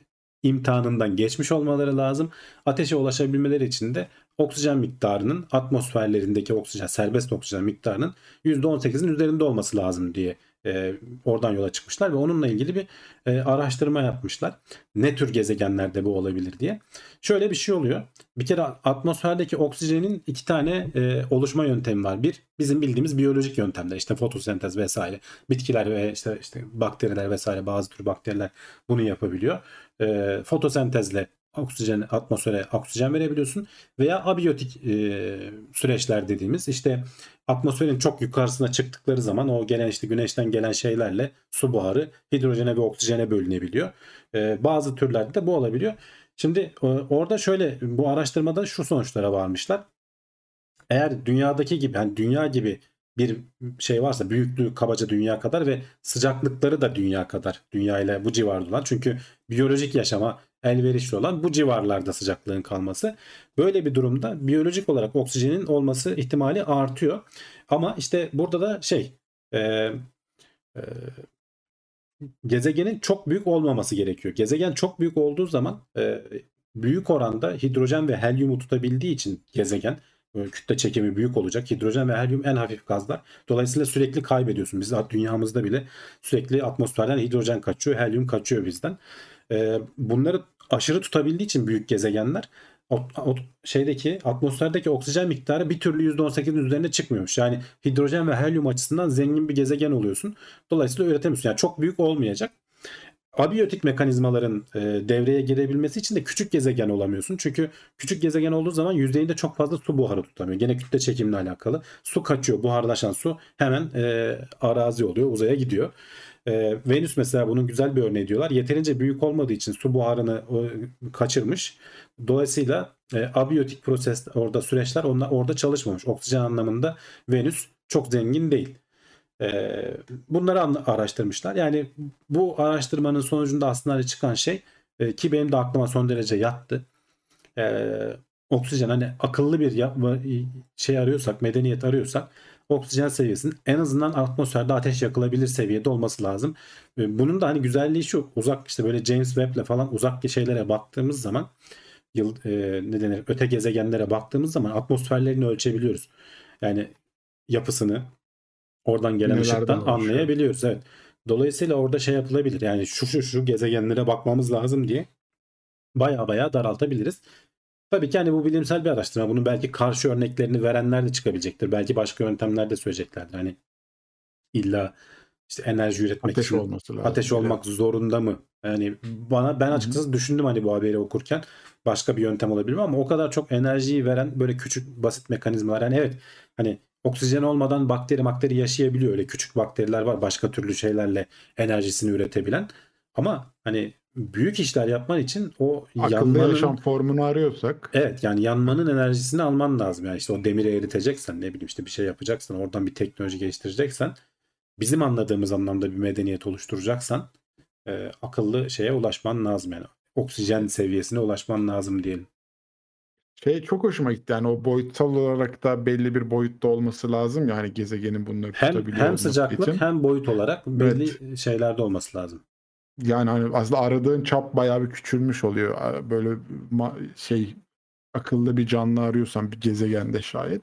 imtihanından geçmiş olmaları lazım. Ateşe ulaşabilmeleri için de oksijen miktarının atmosferlerindeki oksijen, serbest oksijen miktarının %18'in üzerinde olması lazım diye e, oradan yola çıkmışlar ve onunla ilgili bir e, araştırma yapmışlar. Ne tür gezegenlerde bu olabilir diye. Şöyle bir şey oluyor. Bir kere atmosferdeki oksijenin iki tane e, oluşma yöntemi var. Bir bizim bildiğimiz biyolojik yöntemler işte fotosentez vesaire. Bitkiler ve işte işte bakteriler vesaire bazı tür bakteriler bunu yapabiliyor. E, fotosentezle oksijen atmosfere oksijen verebiliyorsun veya abiyotik e, süreçler dediğimiz işte atmosferin çok yukarısına çıktıkları zaman o gelen işte güneşten gelen şeylerle su buharı hidrojene ve oksijene bölünebiliyor. E, bazı türlerde de bu olabiliyor. Şimdi e, orada şöyle bu araştırmada şu sonuçlara varmışlar. Eğer dünyadaki gibi yani dünya gibi bir şey varsa büyüklüğü kabaca dünya kadar ve sıcaklıkları da dünya kadar dünya ile bu civarda olan çünkü biyolojik yaşama elverişli olan bu civarlarda sıcaklığın kalması. Böyle bir durumda biyolojik olarak oksijenin olması ihtimali artıyor. Ama işte burada da şey e, e, gezegenin çok büyük olmaması gerekiyor. Gezegen çok büyük olduğu zaman e, büyük oranda hidrojen ve helyumu tutabildiği için gezegen kütle çekimi büyük olacak. Hidrojen ve helyum en hafif gazlar. Dolayısıyla sürekli kaybediyorsun. Biz dünyamızda bile sürekli atmosferden hidrojen kaçıyor, helyum kaçıyor bizden. E, bunları aşırı tutabildiği için büyük gezegenler o, o şeydeki atmosferdeki oksijen miktarı bir türlü %18'in üzerine çıkmıyormuş. Yani hidrojen ve helyum açısından zengin bir gezegen oluyorsun. Dolayısıyla üretemiyorsun. Yani çok büyük olmayacak. Abiyotik mekanizmaların e, devreye girebilmesi için de küçük gezegen olamıyorsun. Çünkü küçük gezegen olduğu zaman yüzeyinde çok fazla su buharı tutamıyor. Gene kütle çekimle alakalı. Su kaçıyor. Buharlaşan su hemen e, arazi oluyor. Uzaya gidiyor. E, Venüs mesela bunun güzel bir örneği diyorlar. Yeterince büyük olmadığı için su buharını e, kaçırmış. Dolayısıyla e, abiyotik proses orada süreçler onlar orada çalışmamış. Oksijen anlamında Venüs çok zengin değil. E, bunları araştırmışlar. Yani bu araştırmanın sonucunda aslında çıkan şey e, ki benim de aklıma son derece yattı. E, oksijen hani akıllı bir şey arıyorsak, medeniyet arıyorsak oksijen seviyesinin en azından atmosferde ateş yakılabilir seviyede olması lazım. Bunun da hani güzelliği şu uzak işte böyle James Webb'le falan uzak şeylere baktığımız zaman yıl e, ne denir öte gezegenlere baktığımız zaman atmosferlerini ölçebiliyoruz. Yani yapısını oradan gelen Nelerden ışıktan anlayabiliyoruz. Evet. Dolayısıyla orada şey yapılabilir. Yani şu şu şu gezegenlere bakmamız lazım diye baya baya daraltabiliriz. Tabii ki hani bu bilimsel bir araştırma. Bunun belki karşı örneklerini verenler de çıkabilecektir. Belki başka yöntemler de söyleyeceklerdir. Hani illa işte enerji üretmek ateş için olması lazım. ateş olmak zorunda mı? Yani bana ben açıkçası Hı-hı. düşündüm hani bu haberi okurken başka bir yöntem olabilir ama o kadar çok enerjiyi veren böyle küçük basit mekanizmalar. Yani evet hani oksijen olmadan bakteri bakteri yaşayabiliyor. Öyle küçük bakteriler var başka türlü şeylerle enerjisini üretebilen. Ama hani büyük işler yapman için o Akıllı yanmanın, yaşam formunu arıyorsak. Evet yani yanmanın enerjisini alman lazım. Yani işte o demiri eriteceksen ne bileyim işte bir şey yapacaksan oradan bir teknoloji geliştireceksen bizim anladığımız anlamda bir medeniyet oluşturacaksan e, akıllı şeye ulaşman lazım yani. Oksijen seviyesine ulaşman lazım diyelim. Şey çok hoşuma gitti yani o boyutsal olarak da belli bir boyutta olması lazım yani gezegenin bunları hem, tutabiliyor Hem sıcaklık için. hem boyut olarak belli evet. şeylerde olması lazım. Yani hani aslında aradığın çap bayağı bir küçülmüş oluyor. Böyle şey akıllı bir canlı arıyorsan bir gezegende şayet.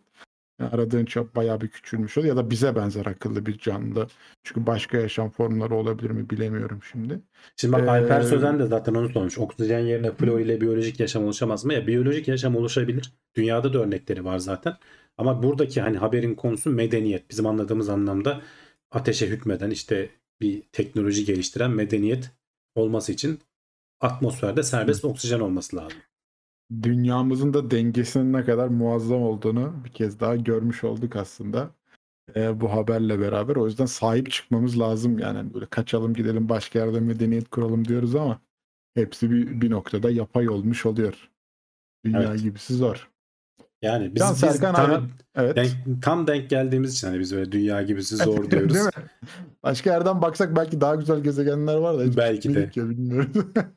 Yani aradığın çap bayağı bir küçülmüş oluyor. Ya da bize benzer akıllı bir canlı. Çünkü başka yaşam formları olabilir mi bilemiyorum şimdi. Şimdi bak ee, Alper Sözen de zaten onu sormuş. Oksijen yerine flo ile biyolojik yaşam oluşamaz mı? Ya biyolojik yaşam oluşabilir. Dünyada da örnekleri var zaten. Ama buradaki hani haberin konusu medeniyet. Bizim anladığımız anlamda ateşe hükmeden işte bir teknoloji geliştiren medeniyet olması için atmosferde serbest Hı. oksijen olması lazım. dünyamızın da dengesinin ne kadar muazzam olduğunu bir kez daha görmüş olduk aslında. Ee, bu haberle beraber. O yüzden sahip çıkmamız lazım. Yani hani böyle kaçalım gidelim başka yerde medeniyet kuralım diyoruz ama hepsi bir, bir noktada yapay olmuş oluyor. Dünya Evet. gibisi zor. Yani biz, Can Serkan tam, Evet. denk, tam denk geldiğimiz için hani biz öyle dünya gibisi zor [LAUGHS] Değil diyoruz. mi? Başka yerden baksak belki daha güzel gezegenler var da Belki de. bilmiyoruz ya. [LAUGHS]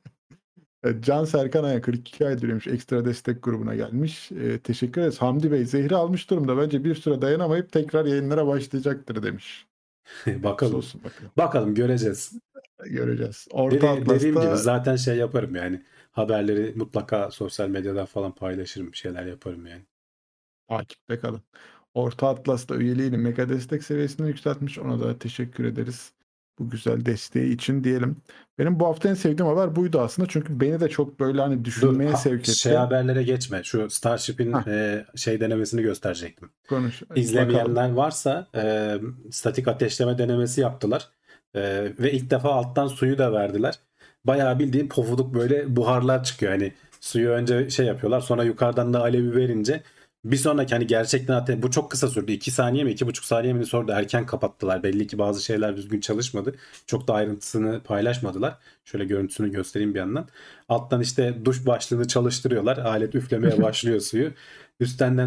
Evet, Can Serkan Aya 42 ay demiş. Ekstra destek grubuna gelmiş. Ee, teşekkür ederiz. Hamdi Bey zehri almış durumda. Bence bir süre dayanamayıp tekrar yayınlara başlayacaktır demiş. [LAUGHS] bakalım. Olsun bakalım. Bakalım göreceğiz. Göreceğiz. Orta Dedi- Atlas'ta dediğim gibi zaten şey yaparım yani. Haberleri mutlaka sosyal medyadan falan paylaşırım. Bir şeyler yaparım yani. Takipte kalın. Orta Atlas'ta üyeliğini mega destek seviyesine yükseltmiş. Ona da teşekkür ederiz. Bu güzel desteği için diyelim. Benim bu hafta en sevdiğim haber buydu aslında. Çünkü beni de çok böyle hani Dur, düşünmeye ha- sevk etti. şey haberlere geçme. Şu Starship'in e, şey denemesini gösterecektim. Konuş. Bakalım. İzlemeyenler varsa e, statik ateşleme denemesi yaptılar. E, ve ilk defa alttan suyu da verdiler. Bayağı bildiğin pofuduk böyle buharlar çıkıyor. Hani suyu önce şey yapıyorlar sonra yukarıdan da alevi verince bir sonraki hani gerçekten ate- bu çok kısa sürdü. 2 saniye mi 2,5 saniye mi sonra da erken kapattılar. Belli ki bazı şeyler düzgün çalışmadı. Çok da ayrıntısını paylaşmadılar. Şöyle görüntüsünü göstereyim bir yandan. Alttan işte duş başlığını çalıştırıyorlar. Alet üflemeye [LAUGHS] başlıyor suyu. Üstten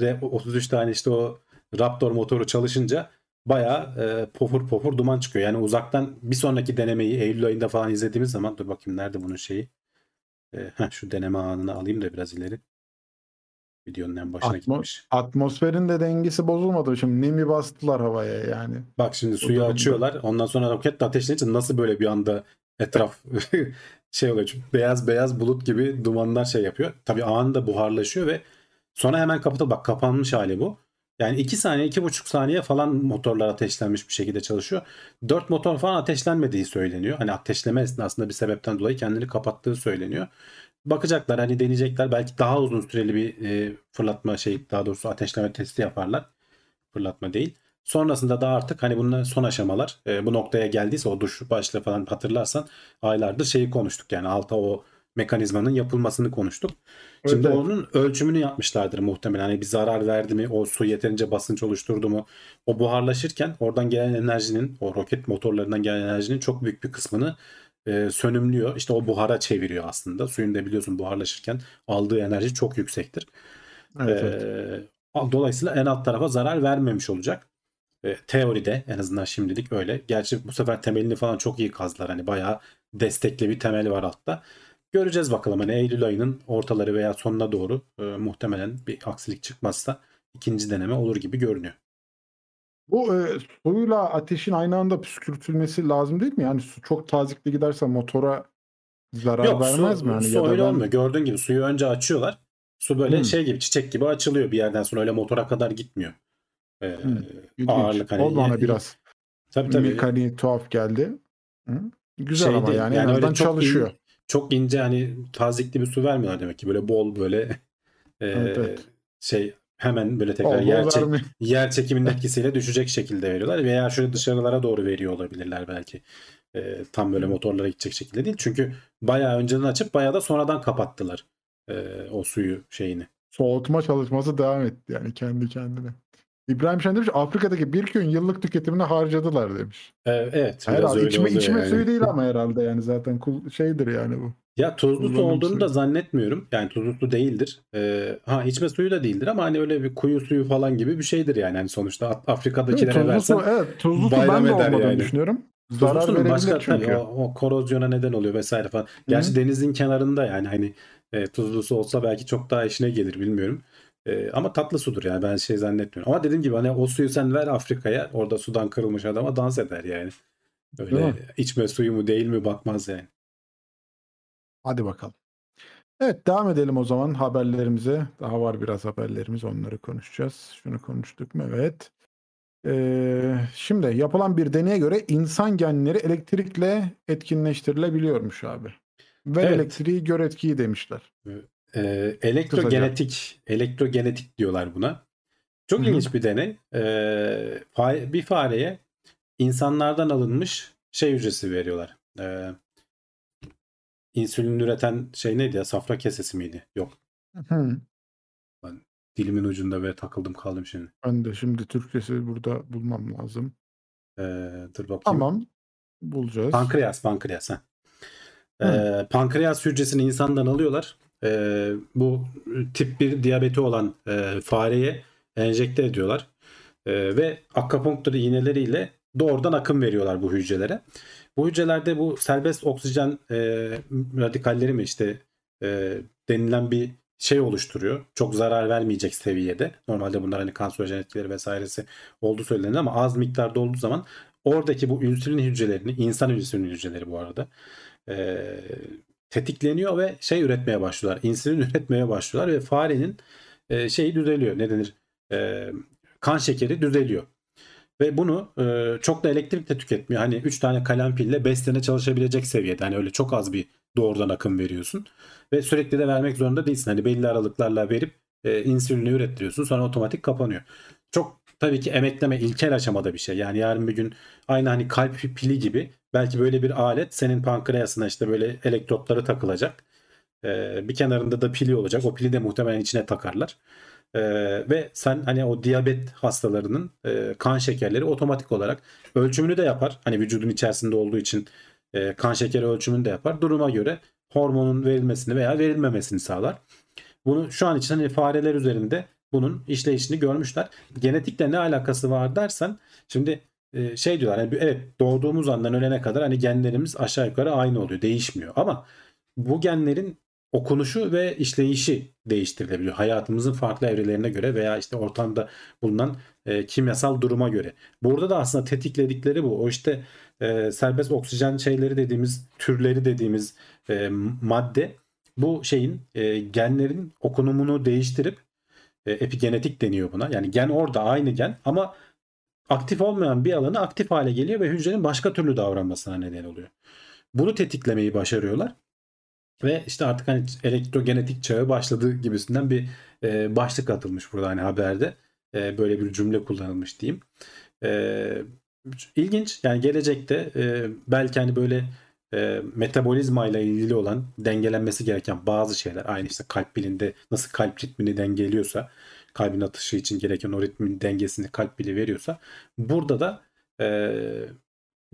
de 33 tane işte o Raptor motoru çalışınca bayağı e, pofur pofur duman çıkıyor. Yani uzaktan bir sonraki denemeyi Eylül ayında falan izlediğimiz zaman dur bakayım nerede bunun şeyi. E, heh, şu deneme anını alayım da biraz ileri. Videonun en başına Atmo- gitmiş. Atmosferin de dengesi bozulmadı. Şimdi nemi bastılar havaya yani. Bak şimdi suyu da- açıyorlar. Ondan sonra roketle ateşlenince nasıl böyle bir anda etraf [LAUGHS] şey oluyor. Çünkü beyaz beyaz bulut gibi dumanlar şey yapıyor. Tabii anında buharlaşıyor ve sonra hemen kapatılıyor. Bak kapanmış hali bu. Yani 2 saniye, 2,5 saniye falan motorlar ateşlenmiş bir şekilde çalışıyor. 4 motor falan ateşlenmediği söyleniyor. Hani ateşleme esnasında bir sebepten dolayı kendini kapattığı söyleniyor. Bakacaklar hani deneyecekler. Belki daha uzun süreli bir e, fırlatma şey daha doğrusu ateşleme testi yaparlar. Fırlatma değil. Sonrasında da artık hani bunlar son aşamalar e, bu noktaya geldiyse o duş başlığı falan hatırlarsan aylardır şeyi konuştuk yani alta o mekanizmanın yapılmasını konuştuk. Şimdi Evet. onun ölçümünü yapmışlardır muhtemelen. Hani bir zarar verdi mi, o su yeterince basınç oluşturdu mu? O buharlaşırken oradan gelen enerjinin, o roket motorlarından gelen enerjinin çok büyük bir kısmını e, sönümlüyor. İşte o buhara çeviriyor aslında. Suyun da biliyorsun buharlaşırken aldığı enerji çok yüksektir. Evet, evet. Ee, dolayısıyla en alt tarafa zarar vermemiş olacak. Ee, teoride en azından şimdilik öyle. Gerçi bu sefer temelini falan çok iyi kazdılar. Hani bayağı destekli bir temeli var altta. Göreceğiz bakalım hani Eylül ayının ortaları veya sonuna doğru e, muhtemelen bir aksilik çıkmazsa ikinci deneme olur gibi görünüyor. Bu e, suyla ateşin aynı anda püskürtülmesi lazım değil mi? Yani su çok tazikli giderse motora zarar Yok vermez su, mi? Yani su ya da öyle ben- olmuyor. Gördüğün gibi suyu önce açıyorlar. Su böyle Hmm. şey gibi çiçek gibi açılıyor bir yerden sonra öyle motora kadar gitmiyor. Ee, Hmm, İlginç. ağırlık hani o bana ye- biraz tabii tabii. mekaniği tuhaf geldi. Hı? Güzel Şey ama değil, yani, yani öyle çok çalışıyor. in- çok ince hani tazikli bir su vermiyorlar demek ki böyle bol böyle [LAUGHS] e, Evet, evet. şey hemen böyle tekrar bol yer, çek- yer çekiminin [LAUGHS] etkisiyle düşecek şekilde veriyorlar veya şöyle dışarılara doğru veriyor olabilirler belki. E, tam böyle motorlara gidecek şekilde değil. Çünkü bayağı önceden açıp bayağı da sonradan kapattılar e, o suyu şeyini. Soğutma çalışması devam etti yani kendi kendine. İbrahim Şen demiş Afrika'daki bir köyün yıllık tüketimini harcadılar demiş. E, evet Herhalde öyle içme, içme yani. suyu değil [LAUGHS] ama herhalde yani zaten kul- şeydir yani bu. Ya tuzlu su olduğunu suyu. da zannetmiyorum. Yani tuzlu su değildir. Ee, ha içme suyu da değildir ama hani öyle bir kuyu suyu falan gibi bir şeydir yani. Hani sonuçta Af- Evet, Afrika'dakilere tuzlu versen su, evet, tuzlu su ben de olmadığını yani. düşünüyorum. Zarar sunun verebilir başka çünkü. o, o korozyona neden oluyor vesaire falan. Gerçi denizin kenarında yani hani e, tuzlu su olsa belki çok daha işine gelir bilmiyorum. E, ama tatlı sudur yani ben şey zannetmiyorum. Ama dediğim gibi hani o suyu sen ver Afrika'ya orada sudan kırılmış adama dans eder yani. Öyle içme suyu mu değil mi bakmaz yani. Hadi bakalım. Evet devam edelim o zaman haberlerimize. Daha var biraz haberlerimiz onları konuşacağız. Şunu konuştuk mu? Evet. Ee, şimdi yapılan bir deneye göre insan genleri elektrikle etkinleştirilebiliyormuş abi. Ve Evet. elektriği gör etkiyi demişler. Ee, elektrogenetik, elektrogenetik diyorlar buna. Çok ilginç bir deney. Fa- bir fareye insanlardan alınmış şey hücresi veriyorlar. Ee, insülin üreten şey neydi ya? Safra kesesi miydi? Yok. Hı. Dilimin ucunda ve takıldım kaldım şimdi. Ben de şimdi Türkçesi burada bulmam lazım. Ee, dur bakayım. Tamam. Bulacağız. Pankreas, pankreas. Ha. Hı. Ee, pankreas hücresini insandan alıyorlar. Ee, bu tip 1 diyabeti olan e, fareye enjekte ediyorlar. Ee, ve akupunktur iğneleriyle doğrudan akım veriyorlar bu hücrelere. Bu hücrelerde bu serbest oksijen e, radikalleri mi işte e, denilen bir şey oluşturuyor. Çok zarar vermeyecek seviyede. Normalde bunlar hani kanserojen etkileri vesairesi olduğu söylenir ama az miktarda olduğu zaman oradaki bu insülin hücrelerini, insan insülin hücreleri bu arada e, tetikleniyor ve şey üretmeye başlıyorlar. İnsülin [LAUGHS] üretmeye başlıyorlar ve farenin e, şeyi düzeliyor. Ne denir? E, kan şekeri düzeliyor. Ve bunu e, çok da elektrik de tüketmiyor. Hani 3 tane kalem pille 5 sene çalışabilecek seviyede. Hani öyle çok az bir doğrudan akım veriyorsun. Ve sürekli de vermek zorunda değilsin. Hani belli aralıklarla verip e, insülini ürettiriyorsun. Sonra otomatik kapanıyor. Çok tabii ki emekleme ilkel aşamada bir şey. Yani yarın bir gün aynı hani kalp pili gibi belki böyle bir alet senin pankreasına işte böyle elektrotları takılacak. E, bir kenarında da pili olacak. O pili de muhtemelen içine takarlar. Ee, ve sen hani o diyabet hastalarının e, kan şekerleri otomatik olarak ölçümünü de yapar. Hani vücudun içerisinde olduğu için e, kan şekeri ölçümünü de yapar. Duruma göre hormonun verilmesini veya verilmemesini sağlar. Bunu şu an için hani fareler üzerinde bunun işleyişini görmüşler. Genetikle ne alakası var dersen şimdi e, şey diyorlar hani evet doğduğumuz andan ölene kadar hani genlerimiz aşağı yukarı aynı oluyor değişmiyor ama bu genlerin okunuşu ve işleyişi değiştirilebiliyor. Hayatımızın farklı evrelerine göre veya işte ortamda bulunan e, kimyasal duruma göre. Burada da aslında tetikledikleri bu. O işte e, serbest oksijen şeyleri dediğimiz türleri dediğimiz e, madde bu şeyin e, genlerin okunumunu değiştirip e, epigenetik deniyor buna. Yani gen orada aynı gen ama aktif olmayan bir alanı aktif hale geliyor ve hücrenin başka türlü davranmasına neden oluyor. Bunu tetiklemeyi başarıyorlar. Ve işte artık hani elektrogenetik çağı başladı gibisinden bir e, başlık atılmış burada hani haberde. E, böyle bir cümle kullanılmış diyeyim. E, ilginç yani gelecekte e, belki hani böyle e, metabolizma ile ilgili olan dengelenmesi gereken bazı şeyler aynı işte kalp bilinde nasıl kalp ritmini dengeliyorsa kalbin atışı için gereken o ritmin dengesini kalp bili veriyorsa burada da e,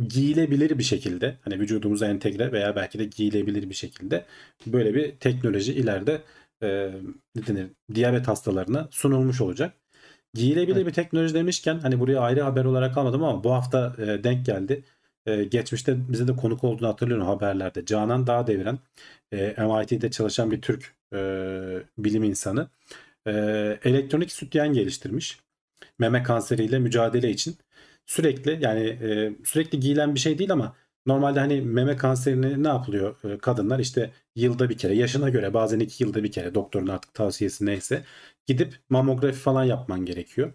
giyilebilir bir şekilde hani vücudumuza entegre veya belki de giyilebilir bir şekilde böyle bir teknoloji ileride e, ne denir, diyabet hastalarına sunulmuş olacak. Giyilebilir evet. bir teknoloji demişken hani buraya ayrı haber olarak almadım ama bu hafta e, denk geldi. E, geçmişte bize de konuk olduğunu hatırlıyorum haberlerde. Canan Dağ deviren e, MIT'de çalışan bir Türk e, bilim insanı e, elektronik sütyen geliştirmiş. Meme kanseriyle mücadele için sürekli yani e, sürekli giyilen bir şey değil ama normalde hani meme kanserini ne yapılıyor e, kadınlar işte yılda bir kere yaşına göre bazen iki yılda bir kere doktorun artık tavsiyesi neyse gidip mamografi falan yapman gerekiyor.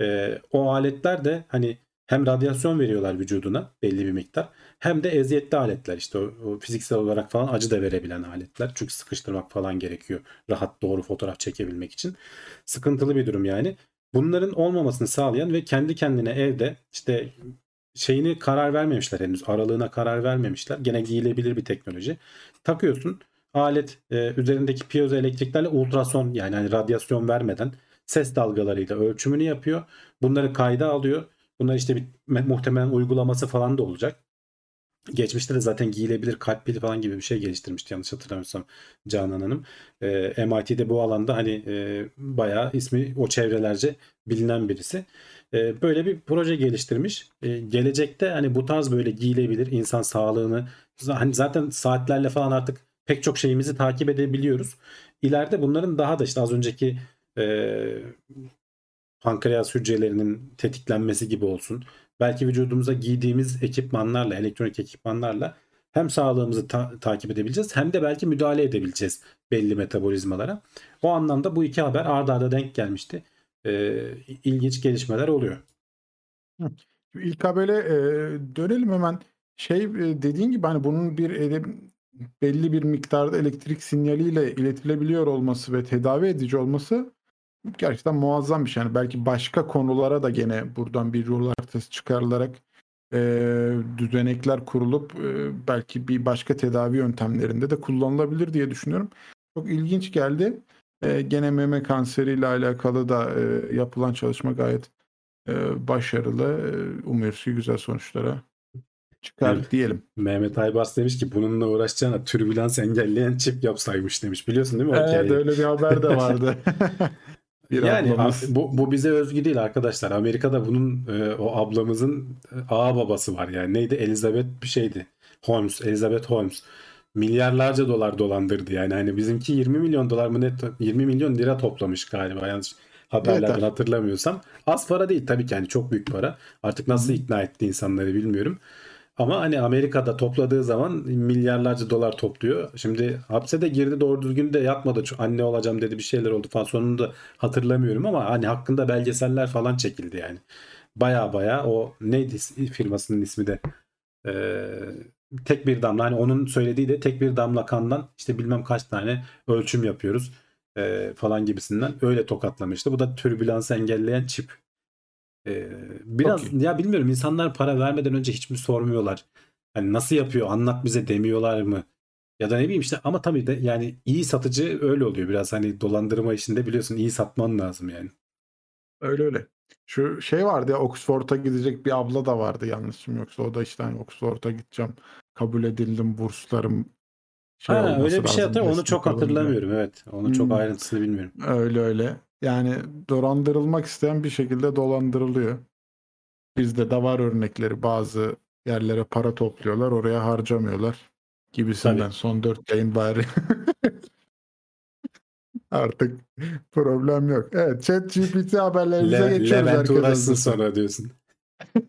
E, o aletler de hani hem radyasyon veriyorlar vücuduna belli bir miktar hem de eziyetli aletler işte o, o fiziksel olarak falan acı da verebilen aletler. Çünkü sıkıştırmak falan gerekiyor rahat doğru fotoğraf çekebilmek için. Sıkıntılı bir durum yani. Bunların olmamasını sağlayan ve kendi kendine evde işte şeyini karar vermemişler henüz aralığına karar vermemişler. Gene giyilebilir bir teknoloji. Takıyorsun alet e, üzerindeki piyozoelektriklerle ultrason yani hani radyasyon vermeden ses dalgalarıyla ölçümünü yapıyor. Bunları kayda alıyor. Bunlar işte bir muhtemelen uygulaması falan da olacak. Geçmişte de zaten giyilebilir kalp pili falan gibi bir şey geliştirmişti yanlış hatırlamıyorsam Canan Hanım. E, MIT'de bu alanda hani e, bayağı ismi o çevrelerce bilinen birisi. E, böyle bir proje geliştirmiş. E, gelecekte hani bu tarz böyle giyilebilir insan sağlığını hani zaten saatlerle falan artık pek çok şeyimizi takip edebiliyoruz. İleride bunların daha da işte az önceki e, pankreas hücrelerinin tetiklenmesi gibi olsun belki vücudumuza giydiğimiz ekipmanlarla, elektronik ekipmanlarla hem sağlığımızı ta- takip edebileceğiz hem de belki müdahale edebileceğiz belli metabolizmalara. O anlamda bu iki haber ardarda arda denk gelmişti. Ee, ilginç gelişmeler oluyor. İlk habere e, dönelim hemen. Şey e, dediğin gibi hani bunun bir e, belli bir miktarda elektrik sinyaliyle iletilebiliyor olması ve tedavi edici olması gerçekten muazzam bir şey. Yani belki başka konulara da gene buradan bir yol haritası çıkarılarak e, düzenekler kurulup e, belki bir başka tedavi yöntemlerinde de kullanılabilir diye düşünüyorum. Çok ilginç geldi. E, gene meme kanseriyle alakalı da e, yapılan çalışma gayet e, başarılı. E, umuyoruz ki güzel sonuçlara çıkar Evet. diyelim. Mehmet Aybars demiş ki bununla uğraşacağına türbülans engelleyen çip yapsaymış demiş. Biliyorsun değil mi Evet hikayeyi? öyle bir haber de vardı. [LAUGHS] bir yani ablamız. bu, bu bize özgü değil arkadaşlar. Amerika'da bunun e, o ablamızın e, ağa babası var yani. Neydi? Elizabeth bir şeydi. Holmes, Elizabeth Holmes. Milyarlarca dolar dolandırdı yani. Hani bizimki 20 milyon dolar mı ne? 20 milyon lira toplamış galiba yanlış haberlerden Yeter. hatırlamıyorsam. Az para değil tabii ki yani çok büyük para. Artık nasıl ikna etti insanları bilmiyorum. Ama hani Amerika'da topladığı zaman milyarlarca dolar topluyor. Şimdi hapse de girdi doğru düzgün de yatmadı. Anne olacağım dedi bir şeyler oldu falan. Sonunu da hatırlamıyorum ama hani hakkında belgeseller falan çekildi yani. Baya baya o neydi firmasının ismi de Ee, tek bir damla hani onun söylediği de tek bir damla kandan işte bilmem kaç tane ölçüm yapıyoruz ee, falan gibisinden öyle tokatlamıştı. Bu da türbülansı engelleyen çip. Ee, biraz Okey. ya bilmiyorum insanlar para vermeden önce hiç mi sormuyorlar? Hani nasıl yapıyor anlat bize demiyorlar mı? Ya da ne bileyim işte ama tabii de yani iyi satıcı öyle oluyor biraz hani dolandırma işinde biliyorsun iyi satman lazım yani. Öyle öyle. Şu şey vardı ya Oxford'a gidecek bir abla da vardı yanlışım yoksa o da işte hani Oxford'a gideceğim kabul edildim burslarım şey ha, öyle bir şey hatırlıyorum onu çok alın diye. hatırlamıyorum evet. Onu çok Hmm. ayrıntısını bilmiyorum. Öyle öyle. Yani dolandırılmak isteyen bir şekilde dolandırılıyor. Bizde de var örnekleri. Bazı yerlere para topluyorlar, oraya harcamıyorlar gibisinden. Tabii. Son dört yayın bari. [LAUGHS] Artık problem yok. Evet, ChatGPT haberlerimize Le- geçiyoruz Levent herkes uğraşsın sonra diyorsun. [LAUGHS]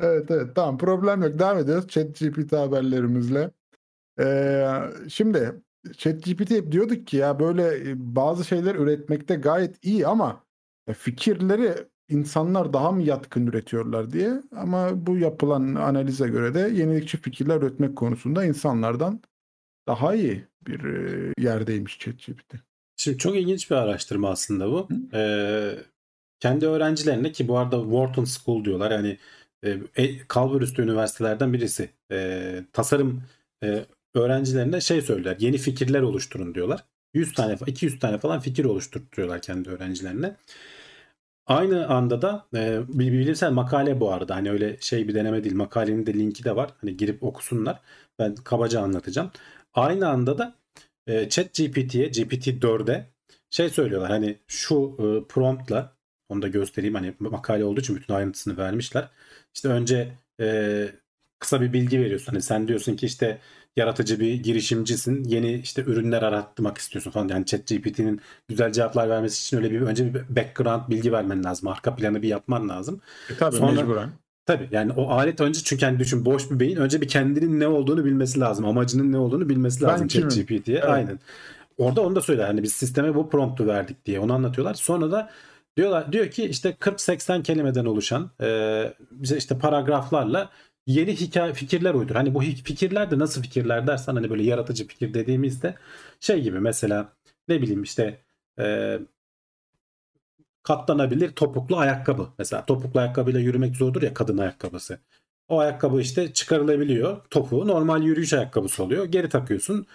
Evet evet tamam problem yok. Devam ediyoruz ChatGPT haberlerimizle. Ee, şimdi ChatGPT hep diyorduk ki ya böyle e, bazı şeyler üretmekte gayet iyi ama e, fikirleri insanlar daha mı yatkın üretiyorlar diye. Ama bu yapılan analize göre de yenilikçi fikirler üretmek konusunda insanlardan daha iyi bir e, yerdeymiş ChatGPT. Şimdi çok ilginç bir araştırma aslında bu. Ee, kendi öğrencilerine ki bu arada Wharton School diyorlar yani e, e, kalburüstü üniversitelerden birisi. E, tasarım e, öğrencilerine şey söyler yeni fikirler oluşturun diyorlar. 100 tane 200 tane falan fikir oluşturtuyorlar kendi öğrencilerine. Aynı anda da e, bilimsel makale bu arada. Hani öyle şey bir deneme değil. Makalenin de linki de var. Hani girip okusunlar. Ben kabaca anlatacağım. Aynı anda da e, Chat GPT'ye, GPT-4'e şey söylüyorlar. Hani şu e, promptla onu da göstereyim. Hani makale olduğu için bütün ayrıntısını vermişler. İşte önce e, kısa bir bilgi veriyorsun. Hani sen diyorsun ki işte yaratıcı bir girişimcisin. Yeni işte ürünler aratmak istiyorsun falan. Yani ChatGPT'nin güzel cevaplar vermesi için öyle bir önce bir background bilgi vermen lazım. Arka planı bir yapman lazım. E, tabii Sonra- mecburen. Tabii yani o alet önce çünkü hani düşün boş bir beyin önce bir kendinin ne olduğunu bilmesi lazım. Amacının ne olduğunu bilmesi lazım? ChatGPT'ye. Evet. Aynen. Orada onu da söyler. Hani biz sisteme bu promptu verdik diye onu anlatıyorlar. Sonra da diyorlar diyor ki işte 40-80 kelimeden oluşan e, bize işte paragraflarla yeni hikaye fikirler uydur. Hani bu fikirler de nasıl fikirler dersen hani böyle yaratıcı fikir dediğimizde şey gibi mesela ne bileyim işte e, katlanabilir topuklu ayakkabı. Mesela topuklu ayakkabıyla yürümek zordur ya kadın ayakkabısı. O ayakkabı işte çıkarılabiliyor. Topuğu normal yürüyüş ayakkabısı oluyor. Geri takıyorsun.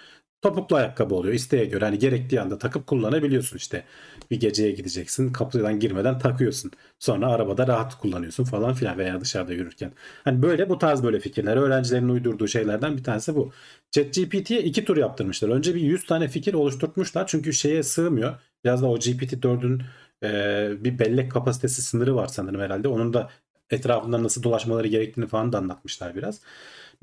Topuklu ayakkabı oluyor. İsteğe göre hani gerektiği anda takıp kullanabiliyorsun işte. Bir geceye gideceksin. Kapıdan girmeden takıyorsun. Sonra arabada rahat kullanıyorsun falan filan veya dışarıda yürürken. Hani böyle bu tarz böyle fikirler. Öğrencilerin uydurduğu şeylerden bir tanesi bu. ChatGPT'ye iki tur yaptırmışlar. Önce bir 100 tane fikir oluşturtmuşlar. Çünkü şeye sığmıyor. Biraz da o GPT-4'ün e, bir bellek kapasitesi sınırı var sanırım herhalde. Onun da etrafından nasıl dolaşmaları gerektiğini falan da anlatmışlar biraz.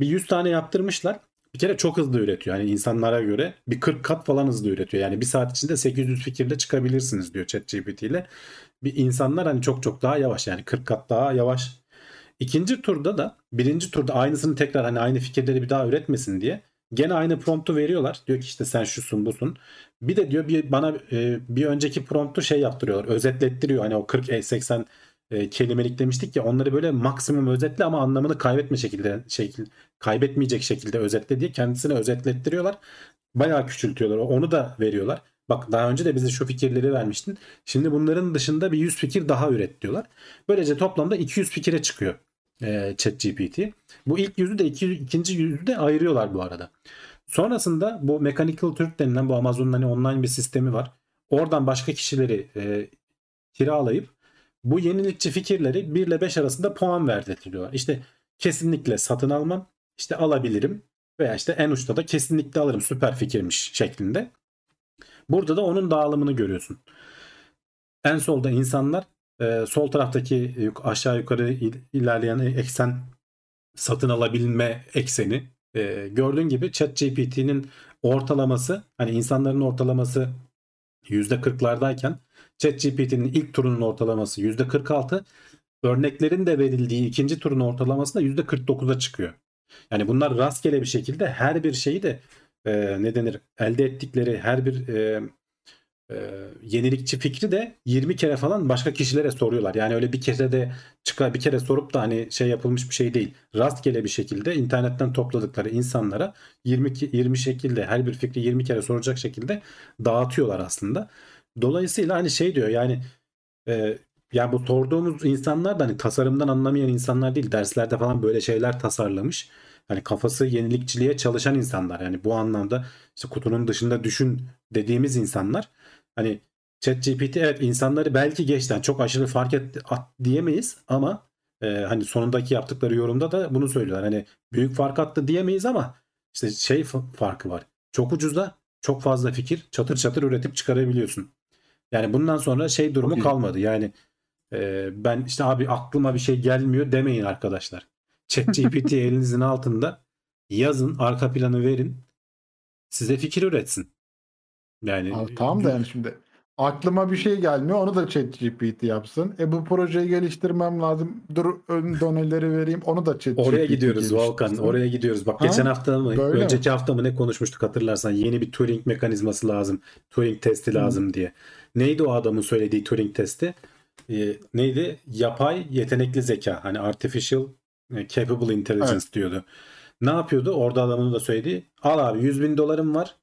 Bir 100 tane yaptırmışlar. Bir kere çok hızlı üretiyor. Yani insanlara göre bir 40 kat falan hızlı üretiyor. Yani bir saat içinde 800 fikirle çıkabilirsiniz diyor ChatGPT ile. Bir insanlar hani çok çok daha yavaş yani 40 kat daha yavaş. İkinci turda da birinci turda aynısını tekrar hani aynı fikirleri bir daha üretmesin diye gene aynı promptu veriyorlar. Diyor ki işte sen şusun busun. Bir de diyor bir bana e, bir önceki promptu şey yaptırıyorlar. Özetlettiriyor. Hani o 40 e, 80 e, kelimelik demiştik ya onları böyle maksimum özetle ama anlamını kaybetme şekilde şekil kaybetmeyecek şekilde özetle diye kendisine özetlettiriyorlar. Bayağı küçültüyorlar. Onu da veriyorlar. Bak daha önce de bize şu fikirleri vermiştin. Şimdi bunların dışında bir 100 fikir daha üret diyorlar. Böylece toplamda 200 fikire çıkıyor e, ChatGPT. Bu ilk yüzü de iki, ikinci yüzü de ayırıyorlar bu arada. Sonrasında bu Mechanical Turk denilen bu Amazon'un hani online bir sistemi var. Oradan başka kişileri e, kiralayıp bu yenilikçi fikirleri 1 ile 5 arasında puan verdirtiyorlar. İşte kesinlikle satın almam, işte alabilirim veya işte en uçta da kesinlikle alırım süper fikirmiş şeklinde. Burada da onun dağılımını görüyorsun. En solda insanlar, e, sol taraftaki aşağı yukarı ilerleyen eksen satın alabilme ekseni. E, gördüğün gibi ChatGPT'nin ortalaması hani insanların ortalaması %40'lardayken ChatGPT'nin ilk turunun ortalaması %46 örneklerin de verildiği ikinci turun ortalaması da %49'a çıkıyor. Yani bunlar rastgele bir şekilde her bir şeyi de e, ne denir elde ettikleri her bir e, e, yenilikçi fikri de 20 kere falan başka kişilere soruyorlar. Yani öyle bir kere de çıkar bir kere sorup da hani şey yapılmış bir şey değil. Rastgele bir şekilde internetten topladıkları insanlara 20 20 şekilde her bir fikri 20 kere soracak şekilde dağıtıyorlar aslında. Dolayısıyla hani şey diyor yani e, yani bu sorduğumuz insanlar da hani tasarımdan anlamayan insanlar değil. Derslerde falan böyle şeyler tasarlamış. Hani kafası yenilikçiliğe çalışan insanlar. Yani bu anlamda işte kutunun dışında düşün dediğimiz insanlar. Hani ChatGPT evet insanları belki geçten çok aşırı fark et diyemeyiz ama e, hani sonundaki yaptıkları yorumda da bunu söylüyorlar. Hani büyük fark attı diyemeyiz ama işte şey farkı var. Çok ucuzda çok fazla fikir çatır çatır üretip çıkarabiliyorsun. Yani bundan sonra şey durumu kalmadı. Yani e, ben işte abi aklıma bir şey gelmiyor demeyin arkadaşlar. ChatGPT [LAUGHS] elinizin altında yazın arka planı verin size fikir üretsin. Yani Abi, tamam da yani şimdi aklıma bir şey gelmiyor onu da ChatGPT yapsın. E bu projeyi geliştirmem lazım. Dur ön doneleri vereyim onu da ChatGPT Oraya gidiyoruz Volkan. Oraya gidiyoruz. Bak ha? geçen hafta mı Böyle önceki mi? hafta mı ne konuşmuştuk hatırlarsan yeni bir Turing mekanizması lazım. Turing testi lazım hmm. diye. Neydi o adamın söylediği Turing testi? Ee, neydi? Yapay yetenekli zeka. Hani artificial e, capable intelligence evet. diyordu. Ne yapıyordu? Orada adamın da söylediği. Al abi 100 bin dolarım var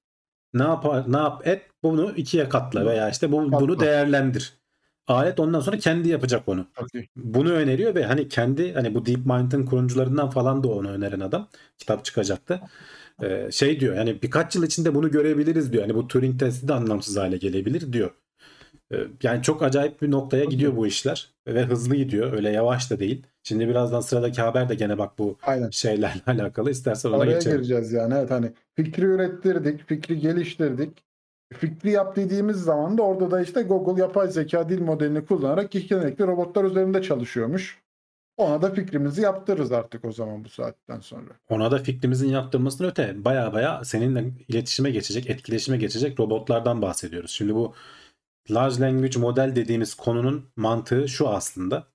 ne yapar ne yap et bunu ikiye katla veya işte bu, katla. bunu değerlendir. Alet ondan sonra kendi yapacak onu. Okay. Bunu öneriyor ve hani kendi hani bu DeepMind'ın kurucularından falan da onu öneren adam. Kitap çıkacaktı. Ee, şey diyor yani birkaç yıl içinde bunu görebiliriz diyor. Hani bu Turing testi de anlamsız hale gelebilir diyor. Ee, yani çok acayip bir noktaya gidiyor bu işler ve hızlı gidiyor. Öyle yavaş da değil. Şimdi birazdan sıradaki haber de gene bak bu Aynen. şeylerle [LAUGHS] alakalı. İstersen ona Oraya geçelim. gireceğiz yani. Evet hani fikri ürettirdik, fikri geliştirdik. Fikri yap dediğimiz zaman da orada da işte Google yapay zeka dil modelini kullanarak yetenekli robotlar üzerinde çalışıyormuş. Ona da fikrimizi yaptırırız artık o zaman bu saatten sonra. Ona da fikrimizin yaptırmasının öte baya baya seninle iletişime geçecek, etkileşime geçecek robotlardan bahsediyoruz. Şimdi bu large language model dediğimiz konunun mantığı şu aslında.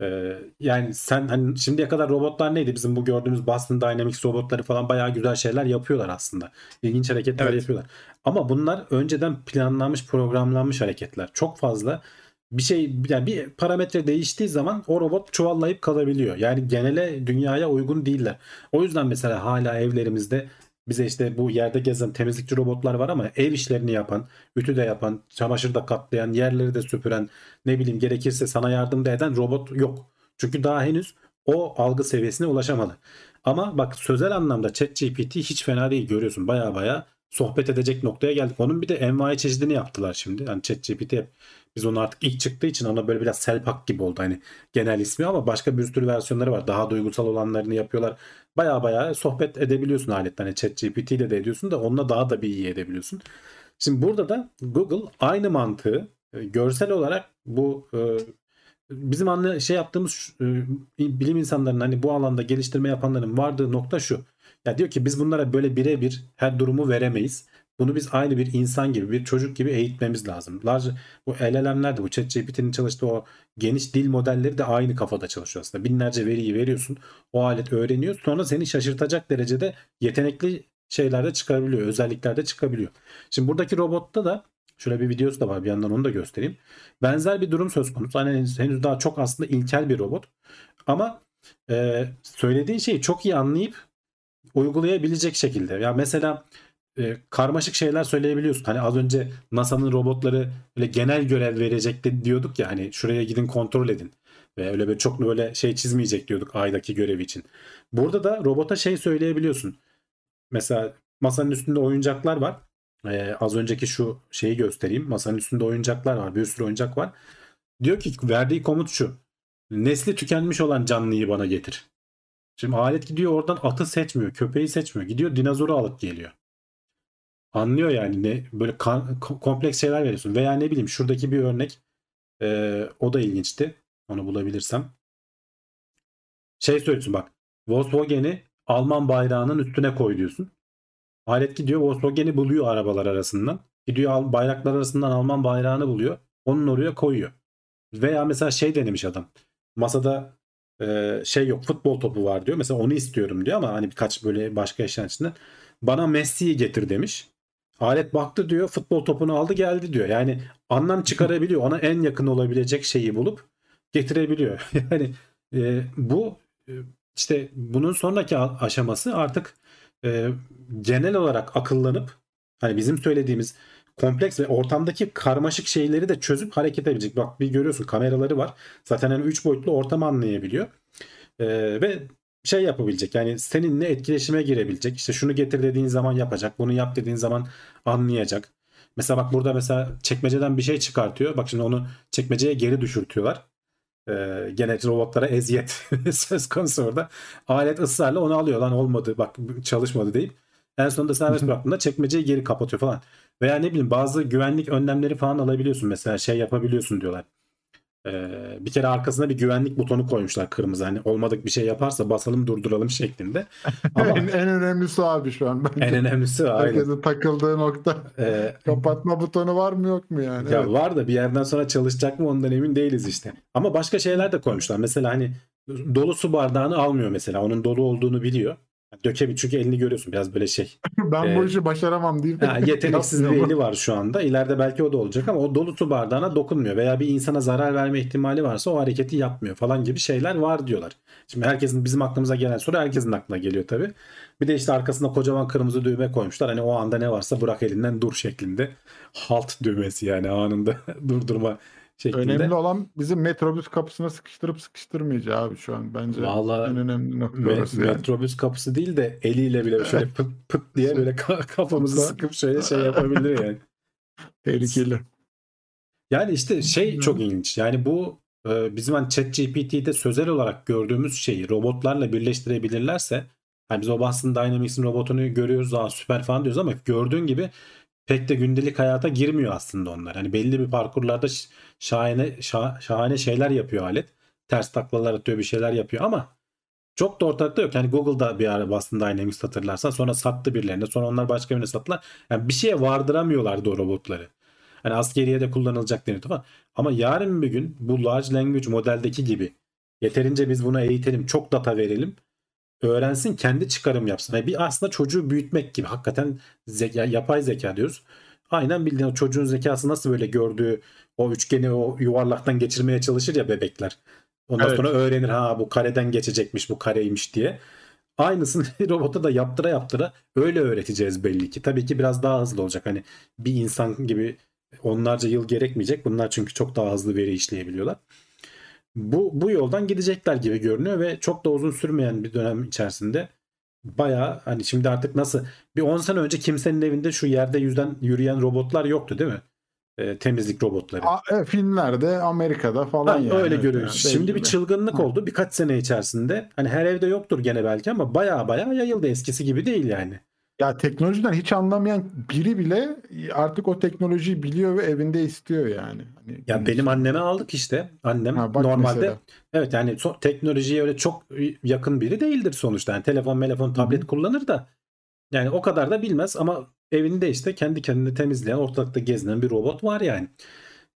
Ee, yani sen hani şimdiye kadar robotlar neydi? Bizim bu gördüğümüz Boston Dynamics robotları falan bayağı güzel şeyler yapıyorlar aslında. İlginç hareketler evet. yapıyorlar. Ama bunlar önceden planlanmış, programlanmış hareketler. Çok fazla bir şey yani bir parametre değiştiği zaman o robot çuvallayıp kalabiliyor. Yani genele dünyaya uygun değiller. O yüzden mesela hala evlerimizde bize işte bu yerde gezen temizlikçi robotlar var ama ev işlerini yapan, ütü de yapan, çamaşır da katlayan, yerleri de süpüren, ne bileyim gerekirse sana yardım da eden robot yok. Çünkü daha henüz o algı seviyesine ulaşamadı. Ama bak sözel anlamda ChatGPT hiç fena değil görüyorsun. Baya baya sohbet edecek noktaya geldik. Onun bir de envai çeşidini yaptılar şimdi. Yani ChatGPT biz onu artık ilk çıktığı için ona böyle biraz Selpak gibi oldu hani genel ismi ama başka bir sürü versiyonları var. Daha duygusal olanlarını yapıyorlar. Baya baya sohbet edebiliyorsun aletten. Hani ChatGPT ile de ediyorsun da onunla daha da bir iyi edebiliyorsun. Şimdi burada da Google aynı mantığı e, görsel olarak bu e, bizim anne şey yaptığımız e, bilim insanlarının hani bu alanda geliştirme yapanların vardığı nokta şu. Ya diyor ki biz bunlara böyle birebir her durumu veremeyiz. Bunu biz aynı bir insan gibi, bir çocuk gibi eğitmemiz lazım. Large, bu LLM'ler de bu ChatGPT'nin çalıştığı o geniş dil modelleri de aynı kafada çalışıyor aslında. Binlerce veriyi veriyorsun. O alet öğreniyor. Sonra seni şaşırtacak derecede yetenekli şeyler de çıkabiliyor. Özellikler de çıkabiliyor. Şimdi buradaki robotta da şöyle bir videosu da var. Bir yandan onu da göstereyim. Benzer bir durum söz konusu. Hani henüz daha çok aslında ilkel bir robot. Ama e, söylediğin şeyi çok iyi anlayıp uygulayabilecek şekilde. Ya mesela e, karmaşık şeyler söyleyebiliyorsun. Hani az önce NASA'nın robotları böyle genel görev verecek diyorduk ya hani şuraya gidin kontrol edin. Ve öyle böyle çok böyle şey çizmeyecek diyorduk aydaki görev için. Burada da robota şey söyleyebiliyorsun. Mesela masanın üstünde oyuncaklar var. Ee, az önceki şu şeyi göstereyim. Masanın üstünde oyuncaklar var. Bir sürü oyuncak var. Diyor ki verdiği komut şu. Nesli tükenmiş olan canlıyı bana getir. Şimdi alet gidiyor oradan atı seçmiyor. Köpeği seçmiyor. Gidiyor dinozoru alıp geliyor. Anlıyor yani ne böyle kan- kompleks şeyler veriyorsun. Veya ne bileyim şuradaki bir örnek ee, o da ilginçti. Onu bulabilirsem. Şey söylüyorsun bak. Volkswagen'i Alman bayrağının üstüne koy diyorsun. Alet gidiyor Volkswagen'i buluyor arabalar arasından. Gidiyor bayraklar arasından Alman bayrağını buluyor. Onun oraya koyuyor. Veya mesela şey denemiş adam. Masada e, şey yok futbol topu var diyor. Mesela onu istiyorum diyor ama hani birkaç böyle başka eşyan içinde. Bana Messi'yi getir demiş. Alet baktı diyor futbol topunu aldı geldi diyor. Yani anlam çıkarabiliyor. Ona en yakın olabilecek şeyi bulup getirebiliyor. [LAUGHS] yani e, bu e, işte bunun sonraki aşaması artık e, genel olarak akıllanıp hani bizim söylediğimiz kompleks ve ortamdaki karmaşık şeyleri de çözüp hareket edebilecek. Bak bir görüyorsun kameraları var. Zaten hani 3 boyutlu ortamı anlayabiliyor. E, ve şey yapabilecek yani seninle etkileşime girebilecek. İşte şunu getir dediğin zaman yapacak. Bunu yap dediğin zaman anlayacak. Mesela bak burada mesela çekmeceden bir şey çıkartıyor. Bak şimdi onu çekmeceye geri düşürtüyorlar. Ee, gene robotlara eziyet [LAUGHS] söz konusu orada. Alet ısrarla onu alıyor lan olmadı bak çalışmadı deyip en sonunda serbest bıraktığında çekmeceyi geri kapatıyor falan. Veya ne bileyim bazı güvenlik önlemleri falan alabiliyorsun. Mesela şey yapabiliyorsun diyorlar. Ee, bir kere arkasına bir güvenlik butonu koymuşlar kırmızı. Hani olmadık bir şey yaparsa basalım durduralım şeklinde. [LAUGHS] Ama en, en önemlisi abi şu an. Bence. en önemlisi aynen. Herkesin takıldığı nokta. Ee, [LAUGHS] Kapatma butonu var mı yok mu yani? Ya Evet. var da bir yerden sonra çalışacak mı ondan emin değiliz işte. Ama başka şeyler de koymuşlar. Mesela hani dolu su bardağını almıyor mesela. Onun dolu olduğunu biliyor. Dökebilir çünkü elini görüyorsun biraz böyle şey. [LAUGHS] ben bu Ee, işi başaramam deyip Ha, [LAUGHS] yeteneksiz bir eli var şu anda. İleride belki o da olacak ama o dolu su bardağına dokunmuyor. Veya bir insana zarar verme ihtimali varsa o hareketi yapmıyor falan gibi şeyler var diyorlar. Şimdi herkesin bizim aklımıza gelen soru herkesin aklına geliyor tabii. Bir de işte arkasına kocaman kırmızı düğme koymuşlar. Hani o anda ne varsa bırak elinden dur şeklinde. Halt düğmesi yani anında [LAUGHS] durdurma şeklinde. Önemli olan bizim metrobüs kapısına sıkıştırıp sıkıştırmayacağı abi şu an bence. Vallahi en önemli nokta Me- orası yani. metrobüs kapısı değil de eliyle bile şöyle [LAUGHS] pıt pıt diye böyle ka- kafamızı sıkıp şöyle şey yapabilir yani. [LAUGHS] Tehlikeli. Yani işte şey çok ilginç. Yani bu e, bizim hani ChatGPT'de sözel olarak gördüğümüz şeyi robotlarla birleştirebilirlerse hani biz o Boston Dynamics'in robotunu görüyoruz daha süper falan diyoruz ama gördüğün gibi pek de gündelik hayata girmiyor aslında onlar. Hani belli bir parkurlarda şahane şa- şahane şeyler yapıyor alet. Ters taklalar atıyor bir şeyler yapıyor ama çok da ortalıkta yok. Yani Google'da bir ara Boston Dynamics hatırlarsan sonra sattı birilerine sonra onlar başka birine sattılar. Yani bir şeye vardıramıyorlardı o robotları. Hani askeriye de kullanılacak deniyordu falan. Ama yarın bir gün bu large language modeldeki gibi yeterince biz buna eğitelim, çok data verelim. Öğrensin, kendi çıkarım yapsın. Yani bir aslında çocuğu büyütmek gibi. Hakikaten zeka, yapay zeka diyoruz. Aynen bildiğin çocuğun zekası nasıl böyle gördüğü o üçgeni o yuvarlaktan geçirmeye çalışır ya bebekler. Ondan Evet. sonra öğrenir ha bu kareden geçecekmiş bu kareymiş diye. Aynısını [LAUGHS] robota da yaptıra yaptıra öyle öğreteceğiz belli ki. Tabii ki biraz daha hızlı olacak. Hani bir insan gibi onlarca yıl gerekmeyecek. Bunlar çünkü çok daha hızlı veri işleyebiliyorlar. Bu, bu yoldan gidecekler gibi görünüyor ve çok da uzun sürmeyen bir dönem içerisinde bayağı hani şimdi artık nasıl bir 10 sene önce kimsenin evinde şu yerde yüzden yürüyen robotlar yoktu değil mi? Ee, temizlik robotları. A- e, filmlerde, Amerika'da falan Ha, yani. öyle görüyoruz. yani Şimdi belli bir çılgınlık Hı. oldu birkaç sene içerisinde. Hani her evde yoktur gene belki ama bayağı bayağı yayıldı eskisi gibi değil yani. Ya teknolojiden hiç anlamayan biri bile artık o teknolojiyi biliyor ve evinde istiyor yani. Hani Ya benim anneme aldık işte. Annem Ha, normalde mesela. evet yani so- teknolojiye öyle çok yakın biri değildir sonuçta. Yani telefon, telefon, tablet kullanır da yani o kadar da bilmez ama evinde işte kendi kendini temizleyen, ortalıkta gezinen bir robot var yani.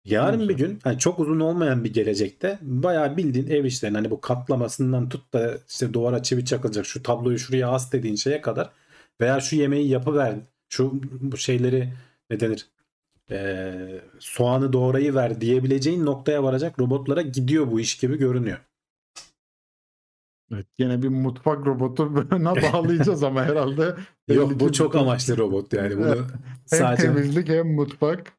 Yarın bir gün hani çok uzun olmayan bir gelecekte bayağı bildiğin ev işlerini hani bu katlamasından tut da işte duvara çivi çakılacak şu tabloyu şuraya as dediğin şeye kadar veya şu yemeği yapıver şu bu şeyleri ne denir Ee, soğanı doğrayı ver diyebileceğin noktaya varacak robotlara gidiyor bu iş gibi görünüyor. Evet, yine bir mutfak robotuna [LAUGHS] bağlayacağız ama herhalde. Yok bu çok amaçlı robot yani bunu Evet. [LAUGHS] Hem sadece temizlik hem mutfak.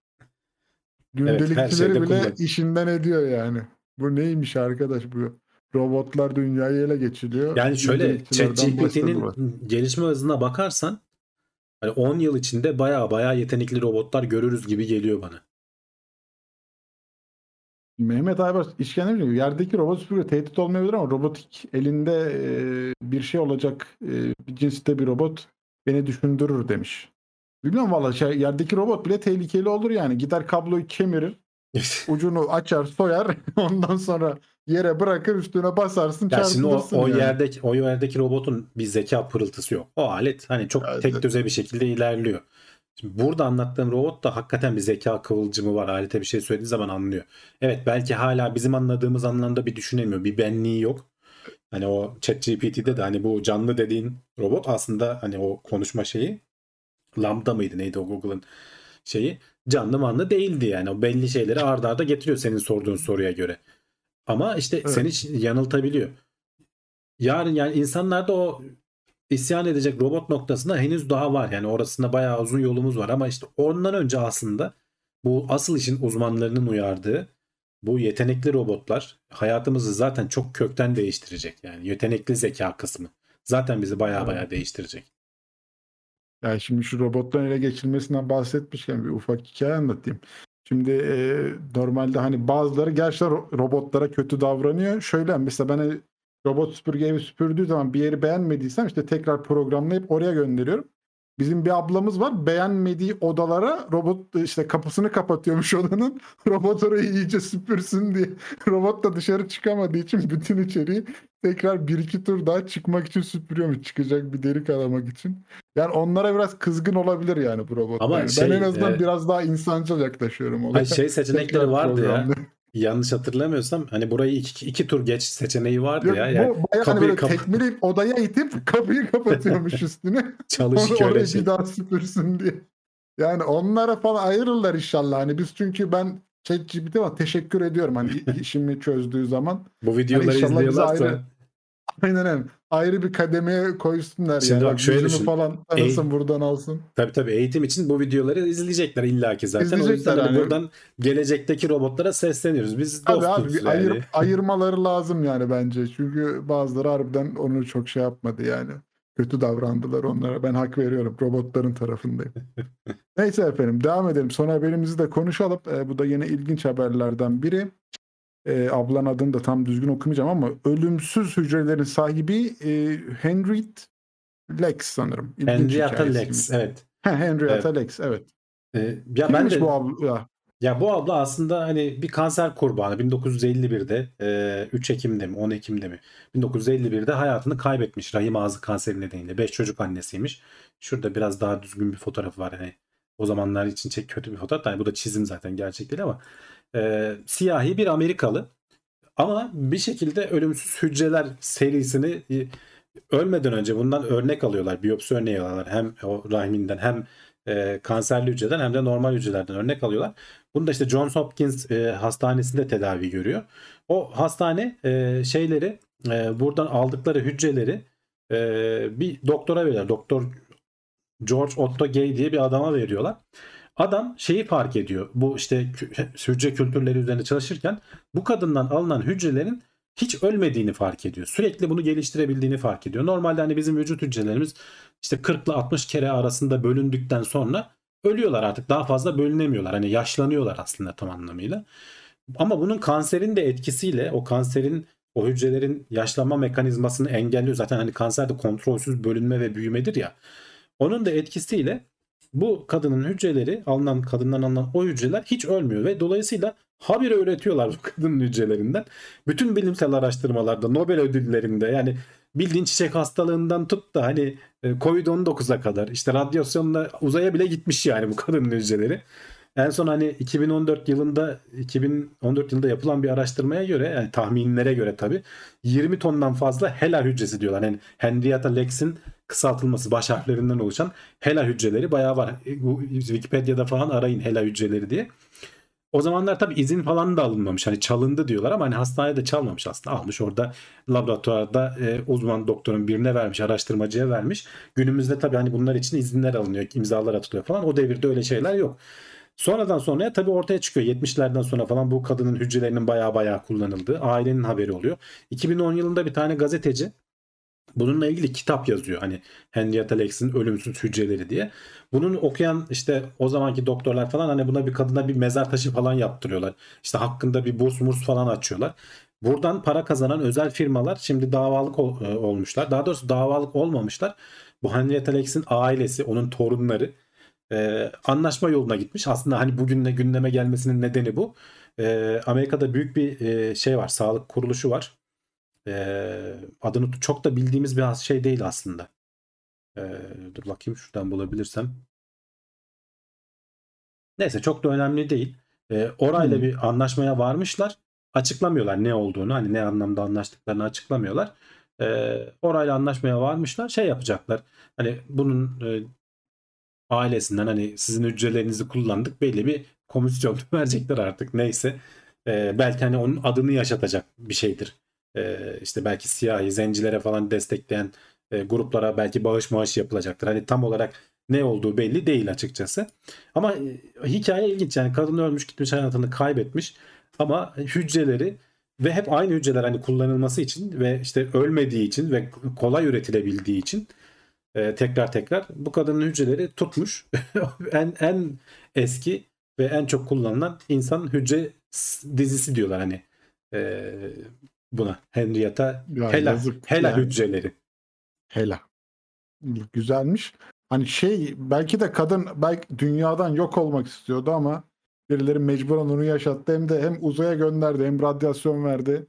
Gündelikçileri şeyde bile kullan. işinden ediyor yani. Bu neymiş arkadaş bu? Robotlar dünyayı ele geçiriyor. yani şöyle ChatGPT'nin gelişme hızına bakarsan hani 10 yıl içinde baya baya yetenekli robotlar görürüz gibi geliyor bana. Mehmet Aybars işkence mi? Yerdeki robot süpürge tehdit olmayabilir ama robotik elinde e, bir şey olacak e, bir cinste bir robot beni düşündürür demiş. Bilmiyorum valla şey, yerdeki robot bile tehlikeli olur yani. Gider kabloyu kemirir, [LAUGHS] ucunu açar, soyar. [LAUGHS] Ondan sonra yere bırakır, üstüne basarsın, Ya şimdi o, o yani. yerdeki o yerdeki robotun bir zeka pırıltısı yok. O alet hani çok Evet, tek düze bir şekilde ilerliyor. Şimdi burada anlattığım robot da hakikaten bir zeka kıvılcımı var. Alete bir şey söylediği zaman anlıyor. Evet belki hala bizim anladığımız anlamda bir düşünemiyor. Bir benliği yok. Hani o ChatGPT'de de hani bu canlı dediğin robot aslında hani o konuşma şeyi Lambda mıydı neydi o Google'ın şeyi canlı manlı değildi yani. O belli şeyleri ardarda arda getiriyor senin sorduğun soruya göre. Ama işte Evet. seni yanıltabiliyor. Yarın yani insanlarda o isyan edecek robot noktasında henüz daha var. Yani orasında bayağı uzun yolumuz var ama işte ondan önce aslında bu asıl işin uzmanlarının uyardığı bu yetenekli robotlar hayatımızı zaten çok kökten değiştirecek. Yani yetenekli zeka kısmı zaten bizi bayağı bayağı değiştirecek. Yani şimdi şu robotların ele geçirilmesinden bahsetmişken bir ufak hikaye anlatayım. Şimdi e, normalde hani bazıları gerçekten ro- robotlara kötü davranıyor. Şöyle mesela ben hani robot süpürge evi süpürdüğü zaman bir yeri beğenmediysem işte tekrar programlayıp oraya gönderiyorum. Bizim bir ablamız var beğenmediği odalara robot işte kapısını kapatıyormuş [LAUGHS] odanın. Robot orayı iyice süpürsün diye. [LAUGHS] Robot da dışarı çıkamadığı için bütün içeriği tekrar bir iki tur daha çıkmak için süpürüyormuş. Çıkacak bir delik aramak için. Yani onlara biraz kızgın olabilir yani bu robot. Ama Yani şey, ben en azından e, biraz daha insancıl yaklaşıyorum olaya. Ay şey [LAUGHS] seçenekleri vardı ya. Yanlış hatırlamıyorsam hani burayı iki, iki tur geç seçeneği vardı Yok, ya. Yani bu bayağı hani kapıyı böyle kapa- tekmeleyip [LAUGHS] odaya itip kapıyı kapatıyormuş [LAUGHS] üstüne. çalış Onu şey. bir daha süpürsün diye. Yani onlara falan ayırırlar inşallah. Hani biz çünkü ben ChatGPT ama teşekkür ediyorum hani işimi çözdüğü zaman. Bu videoları bizi izliyorlarsa ayrı- Aynen öyle. Ayrı bir kademeye koysunlar Şimdi yani. bak şöyle düşün. falan tanısın Ey- buradan alsın. tabii tabii eğitim için bu videoları izleyecekler illaki zaten. o İzleyecekler yüzden hani yani. buradan gelecekteki robotlara sesleniyoruz. Biz Tabii dostuz abi bir yani. ayır, [LAUGHS] ayırmaları lazım yani bence. Çünkü bazıları harbiden onu çok şey yapmadı yani. Kötü davrandılar onlara. Ben hak veriyorum. Robotların tarafındayım. [LAUGHS] Neyse efendim devam edelim. Son haberimizi de konuşalım. Ee, bu da yine ilginç haberlerden biri. Ee, ablanın adını da tam düzgün okumayacağım ama ölümsüz hücrelerin sahibi e, Henriette Lex sanırım. İlginç Henrietta. Lex evet. Heh, Henrietta Lex evet. Ee, ya ben Kimmiş de bu abla? ya bu abla aslında hani bir kanser kurbanı 1951'de e, 3 Ekim'de mi 10 Ekim'de mi 1951'de hayatını kaybetmiş rahim ağzı kanseri nedeniyle 5 çocuk annesiymiş. Şurada biraz daha düzgün bir fotoğrafı var hani o zamanlar için çek kötü bir fotoğraf. Yani bu da çizim zaten gerçek değil ama e, siyahi bir Amerikalı ama bir şekilde ölümsüz hücreler serisini e, ölmeden önce bundan örnek alıyorlar. Biyopsi örneği alıyorlar. Hem o rahiminden hem e, kanserli hücreden hem de normal hücrelerden örnek alıyorlar. Bunu da işte Johns Hopkins e, hastanesinde tedavi görüyor. O hastane e, şeyleri e, buradan aldıkları hücreleri e, bir doktora veriyorlar. Doktor George Otto Gay diye bir adama veriyorlar. Adam şeyi fark ediyor. Bu işte hücre kültürleri üzerine çalışırken bu kadından alınan hücrelerin hiç ölmediğini fark ediyor. Sürekli bunu geliştirebildiğini fark ediyor. Normalde hani bizim vücut hücrelerimiz işte 40 ile 60 kere arasında bölündükten sonra ölüyorlar artık. Daha fazla bölünemiyorlar. Hani yaşlanıyorlar aslında tam anlamıyla. Ama bunun kanserin de etkisiyle o kanserin o hücrelerin yaşlanma mekanizmasını engelliyor. Zaten hani kanser de kontrolsüz bölünme ve büyümedir ya. Onun da etkisiyle bu kadının hücreleri alınan kadından alınan o hücreler hiç ölmüyor ve dolayısıyla habire üretiyorlar bu kadının hücrelerinden. Bütün bilimsel araştırmalarda Nobel ödüllerinde yani bildiğin çiçek hastalığından tut da hani e, Covid-19'a kadar işte radyasyonla uzaya bile gitmiş yani bu kadının hücreleri. En son hani 2014 yılında 2014 yılında yapılan bir araştırmaya göre yani tahminlere göre tabi 20 tondan fazla HeLa hücresi diyorlar. Yani Henrietta Lex'in kısaltılması baş harflerinden oluşan HeLa hücreleri bayağı var. E, Wikipedia'da falan arayın HeLa hücreleri diye. O zamanlar tabii izin falan da alınmamış. Hani çalındı diyorlar ama hani hastanede çalmamış aslında. Almış orada laboratuvarda e, uzman doktorun birine vermiş, araştırmacıya vermiş. Günümüzde tabii hani bunlar için izinler alınıyor, imzalar atılıyor falan. O devirde öyle şeyler yok. Sonradan sonraya tabii ortaya çıkıyor. 70'lerden sonra falan bu kadının hücrelerinin bayağı bayağı kullanıldığı ailenin haberi oluyor. 2010 yılında bir tane gazeteci bununla ilgili kitap yazıyor. Hani Henrietta Lacks'in Ölümsüz Hücreleri diye. Bunun okuyan işte o zamanki doktorlar falan hani buna bir kadına bir mezar taşı falan yaptırıyorlar. İşte hakkında bir burs murs falan açıyorlar. Buradan para kazanan özel firmalar şimdi davalık ol, e, olmuşlar. Daha doğrusu davalık olmamışlar. Bu Henrietta Lacks'in ailesi, onun torunları e, anlaşma yoluna gitmiş. Aslında hani bugün de gündeme gelmesinin nedeni bu. E, Amerika'da büyük bir e, şey var, sağlık kuruluşu var. E, adını çok da bildiğimiz bir şey değil aslında. E, dur bakayım şuradan bulabilirsem. Neyse çok da önemli değil. E, orayla Hmm. bir anlaşmaya varmışlar. Açıklamıyorlar ne olduğunu, hani ne anlamda anlaştıklarını açıklamıyorlar. E, orayla anlaşmaya varmışlar. Şey yapacaklar. Hani bunun e, ailesinden hani sizin hücrelerinizi kullandık belli bir komisyon [LAUGHS] verecekler artık neyse. Ee, belki hani onun adını yaşatacak bir şeydir. Ee, işte belki siyahi zencilere falan destekleyen e, gruplara belki bağış maaş yapılacaktır. Hani tam olarak ne olduğu belli değil açıkçası. Ama e, hikaye ilginç yani kadın ölmüş gitmiş hayatını kaybetmiş ama hücreleri ve hep aynı hücreler hani kullanılması için ve işte ölmediği için ve kolay üretilebildiği için e, tekrar tekrar bu kadının hücreleri tutmuş. [LAUGHS] en en eski ve en çok kullanılan insan hücre dizisi diyorlar hani e, buna Henrietta Ya Hela, yazık Hela yani. hücreleri. Hela. Güzelmiş. Hani şey belki de kadın belki dünyadan yok olmak istiyordu ama birileri mecburen onu yaşattı. Hem de hem uzaya gönderdi hem radyasyon verdi.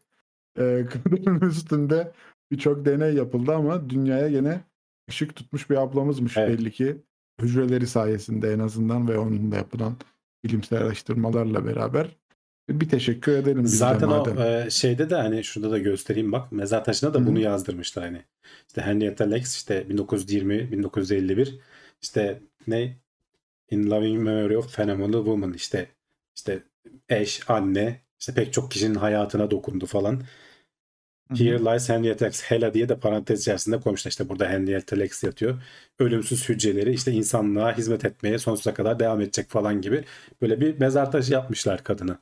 Ee, [LAUGHS] kadının üstünde birçok deney yapıldı ama dünyaya gene ışık tutmuş bir ablamızmış Evet. belli ki. Hücreleri sayesinde en azından ve onunla yapılan bilimsel araştırmalarla beraber. Bir teşekkür edelim Zaten o madem. e, şeyde de hani şurada da göstereyim bak mezar taşına da Hı bunu yazdırmışlar hani. İşte Henrietta Lacks işte 1920 1951 işte ne In Loving Memory of Phenomenal Woman işte işte eş, anne işte pek çok kişinin hayatına dokundu falan. Hı hı. Here lies Henrietta Lacks Hela diye de parantez içerisinde koymuşlar. İşte burada Henrietta Lacks yatıyor. Ölümsüz hücreleri işte insanlığa hizmet etmeye sonsuza kadar devam edecek falan gibi böyle bir mezar taşı yapmışlar kadına.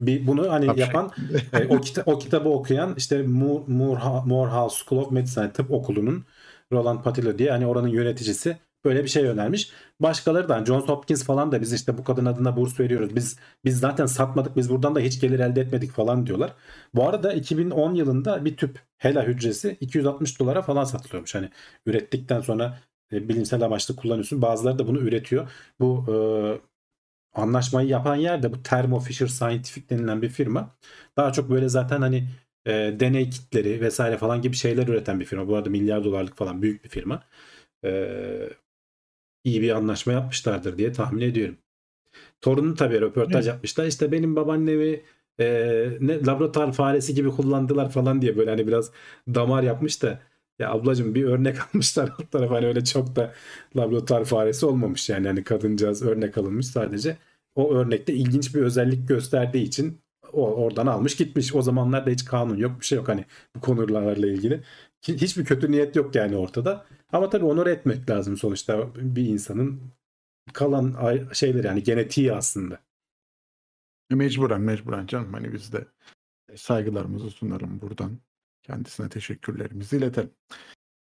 Bir bunu hani Tabii. yapan e, o, [LAUGHS] kita- o kitabı okuyan işte Moore, Moore, Morehouse School of Medicine tıp okulunun Roland Patillo diye hani oranın yöneticisi böyle bir şey önermiş. Başkaları da Johns Hopkins falan da biz işte bu kadın adına burs veriyoruz. Biz biz zaten satmadık. Biz buradan da hiç gelir elde etmedik falan diyorlar. Bu arada 2010 yılında bir tüp HeLa hücresi 260 dolara falan satılıyormuş. Hani ürettikten sonra e, bilimsel amaçlı kullanıyorsun. Bazıları da bunu üretiyor. Bu e, anlaşmayı yapan yer de bu Thermo Fisher Scientific denilen bir firma. Daha çok böyle zaten hani e, deney kitleri vesaire falan gibi şeyler üreten bir firma. Bu arada milyar dolarlık falan büyük bir firma. E, iyi bir anlaşma yapmışlardır diye tahmin ediyorum. Torunu tabii röportaj Evet. yapmışlar. İşte benim babaannemi e, ne laboratuvar faresi gibi kullandılar falan diye böyle hani biraz damar yapmış da ya ablacığım bir örnek [LAUGHS] almışlar alt tarafa hani öyle çok da laboratuvar faresi olmamış yani hani kadıncağız örnek alınmış sadece o örnekte ilginç bir özellik gösterdiği için o oradan almış gitmiş. O zamanlarda hiç kanun yok bir şey yok hani bu konularla ilgili. Hiçbir kötü niyet yok yani ortada. Ama tabii onur etmek lazım sonuçta bir insanın kalan şeyler yani genetiği aslında. Mecburen mecburen canım hani biz de saygılarımızı sunarım buradan. Kendisine teşekkürlerimizi iletelim.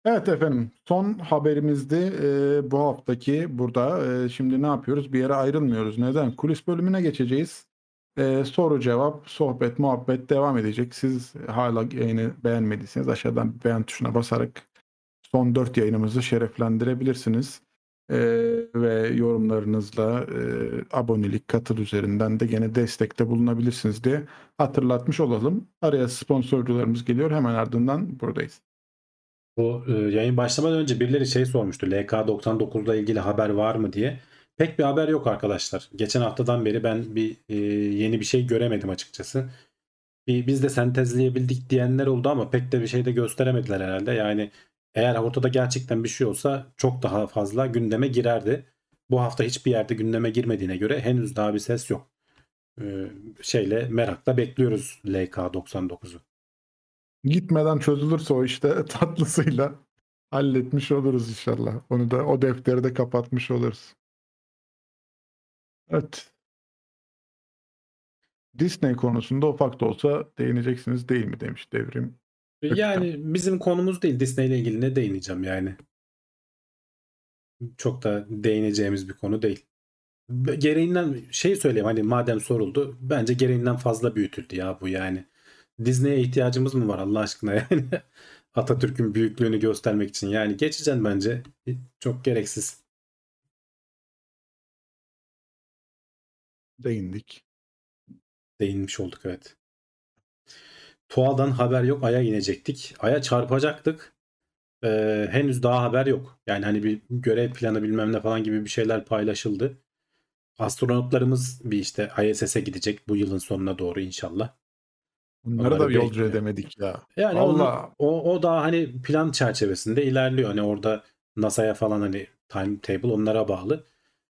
Evet efendim son haberimizdi Ee, bu haftaki burada. Ee, şimdi ne yapıyoruz? Bir yere ayrılmıyoruz. Neden? Kulis bölümüne geçeceğiz. Ee, soru cevap, sohbet, muhabbet devam edecek. Siz hala yayını beğenmediyseniz aşağıdan beğen tuşuna basarak son 4 yayınımızı şereflendirebilirsiniz. Ee, ve yorumlarınızla e, abonelik, katıl üzerinden de gene destekte bulunabilirsiniz diye hatırlatmış olalım. Araya sponsorcularımız geliyor. Hemen ardından buradayız. Bu e, yayın başlamadan önce birileri şey sormuştu. LK99 ile ilgili haber var mı diye. Pek bir haber yok arkadaşlar. Geçen haftadan beri ben bir e, yeni bir şey göremedim açıkçası. Bir, biz de sentezleyebildik diyenler oldu ama pek de bir şey de gösteremediler herhalde. Yani eğer ortada gerçekten bir şey olsa çok daha fazla gündeme girerdi. Bu hafta hiçbir yerde gündeme girmediğine göre henüz daha bir ses yok. E, şeyle merakla bekliyoruz LK99'u. Gitmeden çözülürse o işte [LAUGHS] tatlısıyla halletmiş oluruz inşallah. Onu da o defteri de kapatmış oluruz. Evet. Disney konusunda ufak da olsa değineceksiniz değil mi demiş Devrim. Yani bizim konumuz değil. Disney ile ilgili ne değineceğim yani. Çok da değineceğimiz bir konu değil. Gereğinden şey söyleyeyim hani madem soruldu. Bence gereğinden fazla büyütüldü ya bu yani. Disney'e ihtiyacımız mı var Allah aşkına yani. [LAUGHS] Atatürk'ün büyüklüğünü göstermek için. Yani geçeceksin bence. Çok gereksiz. Değindik. Değinmiş olduk evet. Tuğal'dan haber yok. Ay'a inecektik. Ay'a çarpacaktık. Ee, henüz daha haber yok. Yani hani bir görev planı bilmem ne falan gibi bir şeyler paylaşıldı. Astronotlarımız bir işte ISS'e gidecek bu yılın sonuna doğru inşallah. Bunları Onları da yolcu edemedik ya. Yani Allah. onu- o, o daha hani plan çerçevesinde ilerliyor. Hani orada NASA'ya falan hani timetable onlara bağlı.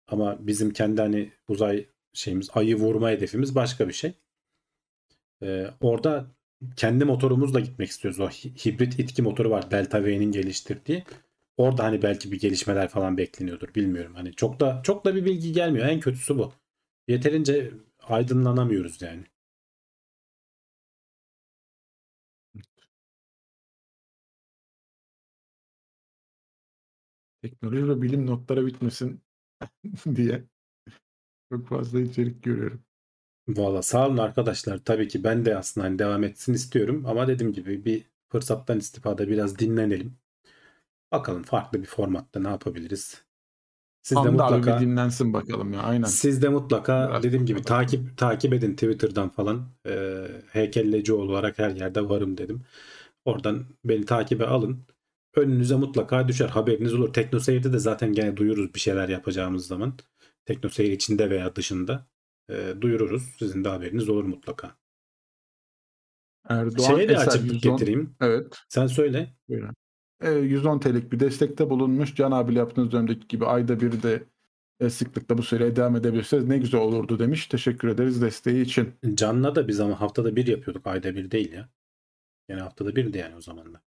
Ama bizim kendi hani uzay şeyimiz ayı vurma hedefimiz başka bir şey. Ee, orada kendi motorumuzla gitmek istiyoruz. O hi- hibrit itki motoru var. Delta V'nin geliştirdiği. Orada hani belki bir gelişmeler falan bekleniyordur. Bilmiyorum. Hani çok da çok da bir bilgi gelmiyor. En kötüsü bu. Yeterince aydınlanamıyoruz yani. Teknoloji ve bilim notları bitmesin [LAUGHS] diye çok fazla içerik görüyorum. Valla sağ olun arkadaşlar. Tabii ki ben de aslında hani devam etsin istiyorum. Ama dediğim gibi bir fırsattan istifade biraz dinlenelim. Bakalım farklı bir formatta ne yapabiliriz. Siz de Hamdi abi mutlaka bir dinlensin bakalım ya. Aynen. siz de mutlaka Biraz dediğim gibi bakalım. takip takip edin Twitter'dan falan. Ee, heykelleci olarak her yerde varım dedim. Oradan beni takibe alın. Önünüze mutlaka düşer. Haberiniz olur. Teknoseyir'de de zaten gene duyururuz bir şeyler yapacağımız zaman. Teknoseyir içinde veya dışında e, duyururuz. Sizin de haberiniz olur mutlaka. Erdoğan Şeye de Eser açıklık 110 getireyim. Evet. Sen söyle. Buyurun. E, 110 TL'lik bir destekte bulunmuş. Can abiyle yaptığınız dönemdeki gibi ayda bir de e, sıklıkla bu süreye devam edebilirseniz ne güzel olurdu demiş. Teşekkür ederiz desteği için. Can'la da biz ama haftada bir yapıyorduk. Ayda bir değil ya. Yani haftada birdi yani o zaman da.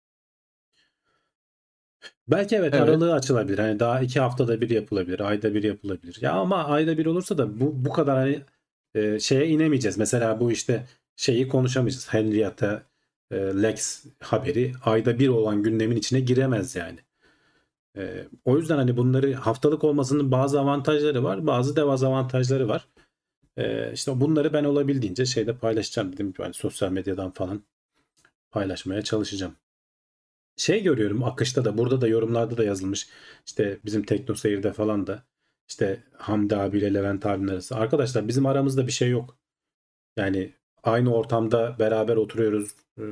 Belki evet, Evet. aralığı açılabilir. Hani daha iki haftada bir yapılabilir. Ayda bir yapılabilir. Ya ama ayda bir olursa da bu, bu kadar hani e, şeye inemeyeceğiz. Mesela bu işte şeyi konuşamayacağız. Henrietta e, Lex haberi ayda bir olan gündemin içine giremez yani. E, o yüzden hani bunları haftalık olmasının bazı avantajları var. Bazı dezavantajları var. E, işte bunları ben olabildiğince şeyde paylaşacağım. Dedim hani sosyal medyadan falan paylaşmaya çalışacağım. Şey görüyorum akışta da burada da yorumlarda da yazılmış. İşte bizim Tekno Seyir'de falan da işte Hamdi abiyle Levent abinin arası. Arkadaşlar bizim aramızda bir şey yok. Yani aynı ortamda beraber oturuyoruz. Ee,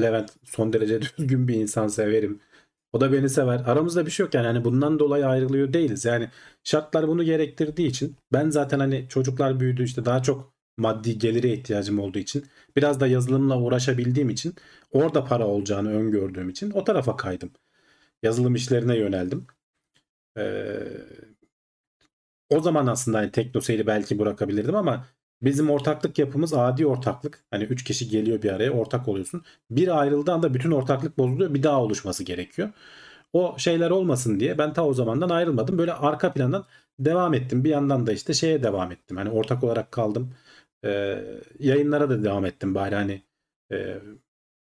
Levent son derece [LAUGHS] düzgün bir insan severim. O da beni sever. Aramızda bir şey yok yani. Hani bundan dolayı ayrılıyor değiliz. Yani şartlar bunu gerektirdiği için ben zaten hani çocuklar büyüdü işte daha çok maddi gelire ihtiyacım olduğu için biraz da yazılımla uğraşabildiğim için orada para olacağını öngördüğüm için o tarafa kaydım. Yazılım işlerine yöneldim. Ee, o zaman aslında hani teknoseyri belki bırakabilirdim ama bizim ortaklık yapımız adi ortaklık. Hani 3 kişi geliyor bir araya ortak oluyorsun. Bir ayrıldığı anda bütün ortaklık bozuluyor. Bir daha oluşması gerekiyor. O şeyler olmasın diye ben ta o zamandan ayrılmadım. Böyle arka plandan devam ettim. Bir yandan da işte şeye devam ettim. Hani ortak olarak kaldım. Ee, yayınlara da devam ettim bari hani e,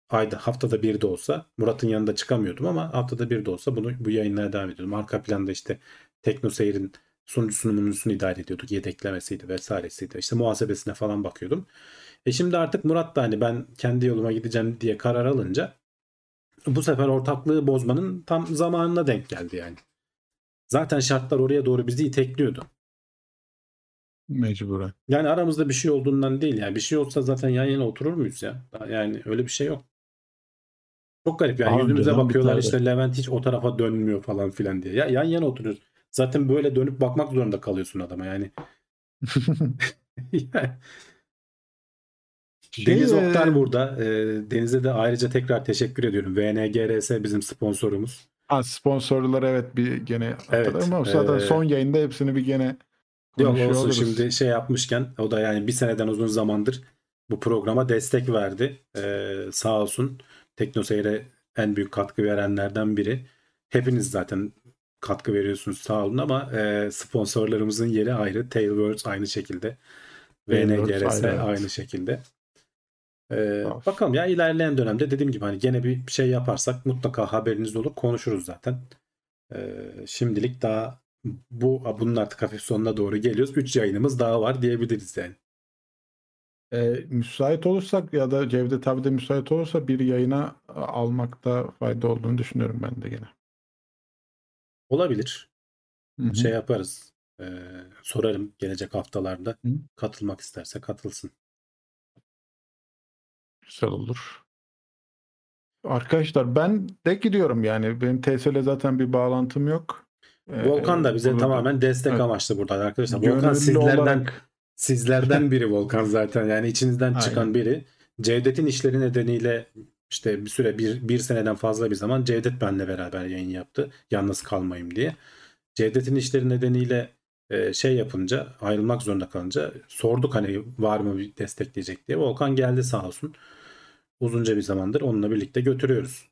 ayda haftada bir de olsa Murat'ın yanında çıkamıyordum ama haftada bir de olsa bunu bu yayınlara devam ediyordum. Arka planda işte Tekno Seyir'in sunucu sunumunusunu idare ediyorduk. Yedeklemesiydi vesairesiydi. İşte muhasebesine falan bakıyordum. E şimdi artık Murat da hani ben kendi yoluma gideceğim diye karar alınca bu sefer ortaklığı bozmanın tam zamanına denk geldi yani. Zaten şartlar oraya doğru bizi itekliyordu. Mecburen. Yani aramızda bir şey olduğundan değil yani. Bir şey olsa zaten yan yana oturur muyuz ya? Yani öyle bir şey yok. Çok garip yani Daha yüzümüze bakıyorlar işte Levent hiç o tarafa dönmüyor falan filan diye. Ya yan yana oturuyoruz. Zaten böyle dönüp bakmak zorunda kalıyorsun adama yani. [LAUGHS] [LAUGHS] Deniz Şey, Oktar e, burada. Ee, Deniz'e de ayrıca tekrar teşekkür ediyorum. VNGRS bizim sponsorumuz. Ha, sponsorları evet bir gene Evet, ama zaten e, son yayında hepsini bir gene Yok olsun oluruz. şimdi şey yapmışken o da yani bir seneden uzun zamandır bu programa destek verdi. Ee, sağ olsun Teknoseyir'e en büyük katkı verenlerden biri. Hepiniz zaten katkı veriyorsunuz sağ olun ama e, sponsorlarımızın yeri ayrı. Tailwords aynı şekilde. VNGRS ayrı, evet. aynı şekilde. Ee, bakalım ya ilerleyen dönemde dediğim gibi hani gene bir şey yaparsak mutlaka haberiniz olur konuşuruz zaten. Ee, şimdilik daha bu bunun artık hafif sonuna doğru geliyoruz. 3 yayınımız daha var diyebiliriz yani. E, müsait olursak ya da Cevdet abi de müsait olursa bir yayına almakta fayda olduğunu düşünüyorum ben de gene. Olabilir. Hı hı. Şey yaparız. Ee, sorarım gelecek haftalarda. Hı. Katılmak isterse katılsın. Güzel olur. Arkadaşlar ben de gidiyorum yani. Benim TSL zaten bir bağlantım yok. Ee, Volkan da bize bunu tamamen destek Evet. amaçlı burada arkadaşlar. gönüllü Volkan sizlerden olarak- sizlerden [LAUGHS] biri Volkan zaten. Yani içinizden çıkan Aynen. biri. Cevdet'in işleri nedeniyle işte bir süre bir, bir seneden fazla bir zaman Cevdet benle beraber yayın yaptı. Yalnız kalmayayım diye. Cevdet'in işleri nedeniyle e, şey yapınca ayrılmak zorunda kalınca sorduk hani var mı bir destekleyecek diye. Volkan geldi sağ olsun. Uzunca bir zamandır onunla birlikte götürüyoruz.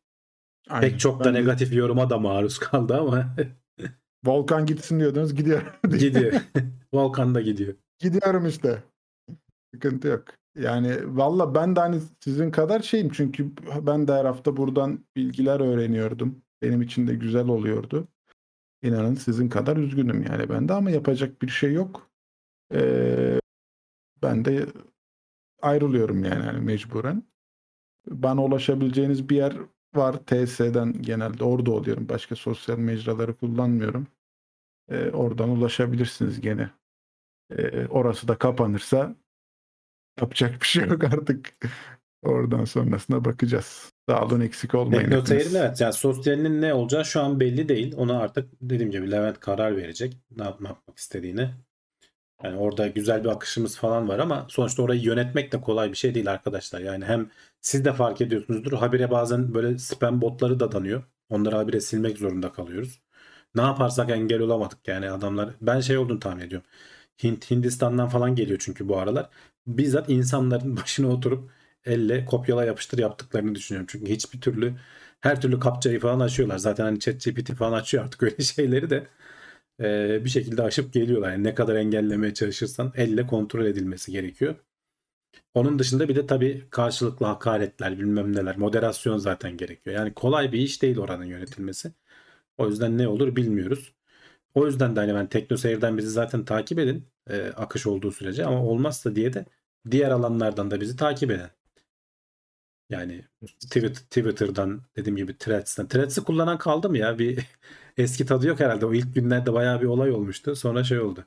Aynen. Pek çok da Ben de negatif yoruma da maruz kaldı ama [LAUGHS] Volkan gitsin diyordunuz gidiyor. [LAUGHS] gidiyor. Volkan da gidiyor. Gidiyorum işte. Sıkıntı yok. Yani valla ben de hani sizin kadar şeyim çünkü ben de her hafta buradan bilgiler öğreniyordum. Benim için de güzel oluyordu. İnanın sizin kadar üzgünüm yani ben de ama yapacak bir şey yok. Ee, ben de ayrılıyorum yani hani mecburen. Bana ulaşabileceğiniz bir yer var. TS'den genelde orada oluyorum. Başka sosyal mecraları kullanmıyorum. Ee, oradan ulaşabilirsiniz gene. Ee, orası da kapanırsa yapacak bir şey yok artık. Oradan sonrasına bakacağız. Sağ olun eksik olmayın. Hepiniz. evet yani sosyalinin ne olacağı şu an belli değil. Ona artık dediğim gibi Levent karar verecek. Ne yapmak istediğini. Yani orada güzel bir akışımız falan var ama sonuçta orayı yönetmek de kolay bir şey değil arkadaşlar. Yani hem siz de fark ediyorsunuzdur. Habire bazen böyle spam botları da danıyor. Onları habire silmek zorunda kalıyoruz. Ne yaparsak engel olamadık yani adamlar. Ben şey olduğunu tahmin ediyorum. Hint, Hindistan'dan falan geliyor çünkü bu aralar. Bizzat insanların [LAUGHS] başına oturup elle kopyala yapıştır yaptıklarını düşünüyorum. Çünkü hiçbir türlü her türlü kapçayı falan açıyorlar. Zaten hani ChatGPT falan açıyor artık [LAUGHS] öyle şeyleri de e, bir şekilde aşıp geliyorlar. Yani ne kadar engellemeye çalışırsan elle kontrol edilmesi gerekiyor. Onun dışında bir de tabii karşılıklı hakaretler bilmem neler moderasyon zaten gerekiyor. Yani kolay bir iş değil oranın yönetilmesi. O yüzden ne olur bilmiyoruz. O yüzden de hani ben TeknoSeyir'den bizi zaten takip edin e, akış olduğu sürece ama olmazsa diye de diğer alanlardan da bizi takip edin. Yani Twitter, Twitter'dan dediğim gibi Threads'ten. Threads'i kullanan kaldı mı ya? Bir [LAUGHS] eski tadı yok herhalde. O ilk günlerde bayağı bir olay olmuştu. Sonra şey oldu.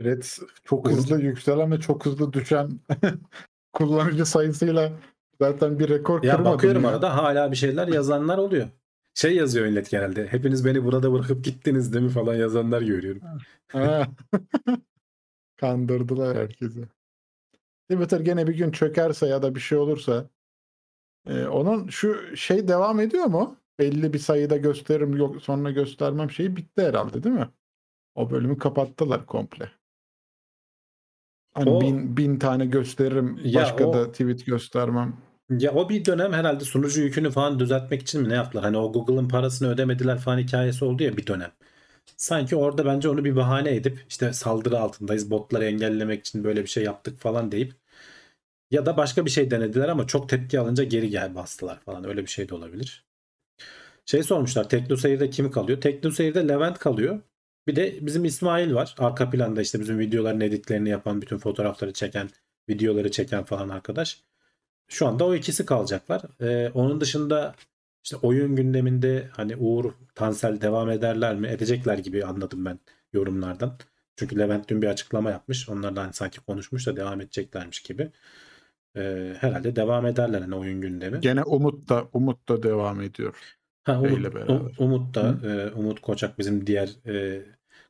Threads çok hızlı yükselen ve çok hızlı düşen [LAUGHS] kullanıcı sayısıyla zaten bir rekor Ya kırmadı. bakıyorum ya. arada hala bir şeyler yazanlar oluyor. Şey yazıyor millet genelde. Hepiniz beni burada bırakıp gittiniz değil mi falan yazanlar görüyorum. [LAUGHS] Kandırdılar herkesi. Twitter gene bir gün çökerse ya da bir şey olursa e, onun şu şey devam ediyor mu? Belli bir sayıda gösteririm yok sonra göstermem şeyi bitti herhalde değil mi? O bölümü kapattılar komple. Hani O- bin, bin tane gösteririm başka o- da tweet göstermem. Ya o bir dönem herhalde sunucu yükünü falan düzeltmek için mi ne yaptılar? Hani o Google'ın parasını ödemediler falan hikayesi oldu ya bir dönem. Sanki orada bence onu bir bahane edip işte saldırı altındayız botları engellemek için böyle bir şey yaptık falan deyip ya da başka bir şey denediler ama çok tepki alınca geri gel bastılar falan öyle bir şey de olabilir. Şey sormuşlar TeknoSeyir'de kim kalıyor? TeknoSeyir'de Levent kalıyor. Bir de bizim İsmail var. Arka planda işte bizim videoların editlerini yapan, bütün fotoğrafları çeken, videoları çeken falan arkadaş. Şu anda o ikisi kalacaklar. Ee, onun dışında işte oyun gündeminde hani Uğur, Tansel devam ederler mi? Edecekler gibi anladım ben yorumlardan. Çünkü Levent dün bir açıklama yapmış. Onlar da hani sanki konuşmuş da devam edeceklermiş gibi. Ee, herhalde devam ederler hani oyun gündemi. Gene Umut da Umut da devam ediyor. Ha, Umut. Um- Umut da e, Umut Koçak bizim diğer e,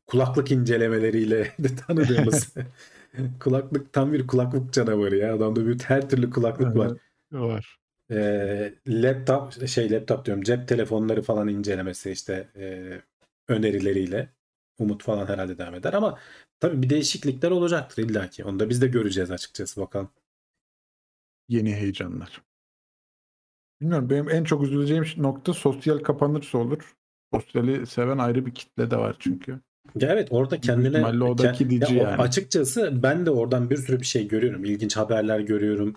kulaklık incelemeleriyle [LAUGHS] de tanıdığımız [LAUGHS] kulaklık tam bir kulaklık canavarı ya. Adamda bir her türlü kulaklık var. Var. E, laptop şey laptop diyorum cep telefonları falan incelemesi işte e, önerileriyle Umut falan herhalde devam eder ama tabii bir değişiklikler olacaktır illaki. Onu da biz de göreceğiz açıkçası bakalım. Yeni heyecanlar. Bilmiyorum benim en çok üzüleceğim nokta sosyal kapanırsa olur. Sosyali seven ayrı bir kitle de var çünkü. Ya evet orada kendine ihtimalle o da ke- gidici ya yani. açıkçası ben de oradan bir sürü bir şey görüyorum. İlginç haberler görüyorum.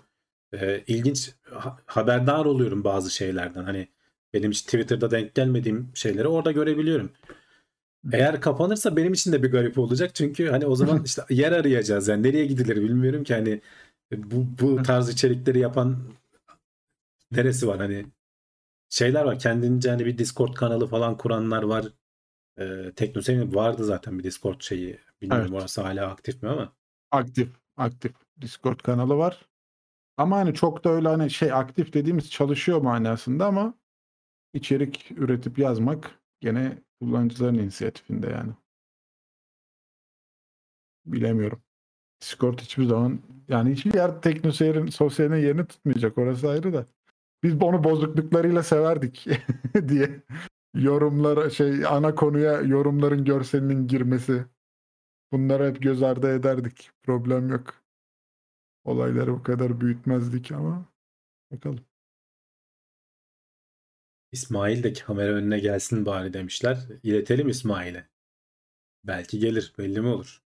Ee, ilginç ha- haberdar oluyorum bazı şeylerden. Hani benim hiç Twitter'da denk gelmediğim şeyleri orada görebiliyorum. Eğer kapanırsa benim için de bir garip olacak. Çünkü hani o zaman [LAUGHS] işte yer arayacağız. Yani nereye gidilir bilmiyorum ki hani bu, bu tarz içerikleri yapan neresi var hani şeyler var. Kendince hani bir Discord kanalı falan kuranlar var. Ee, Teknoseyir'in vardı zaten bir Discord şeyi. Bilmiyorum Evet. orası hala aktif mi ama. Aktif, aktif Discord kanalı var. Ama hani çok da öyle hani şey aktif dediğimiz çalışıyor manasında ama içerik üretip yazmak gene kullanıcıların inisiyatifinde yani. Bilemiyorum. Discord hiçbir zaman yani hiçbir yer teknoseyrin sosyaline yerini tutmayacak. Orası ayrı da. Biz onu bozukluklarıyla severdik [LAUGHS] diye. Yorumlara şey ana konuya yorumların görselinin girmesi. Bunları hep göz ardı ederdik. Problem yok. Olayları bu kadar büyütmezdik ama bakalım. İsmail de kamera önüne gelsin bari demişler. İletelim İsmail'e. Belki gelir. Belli mi olur?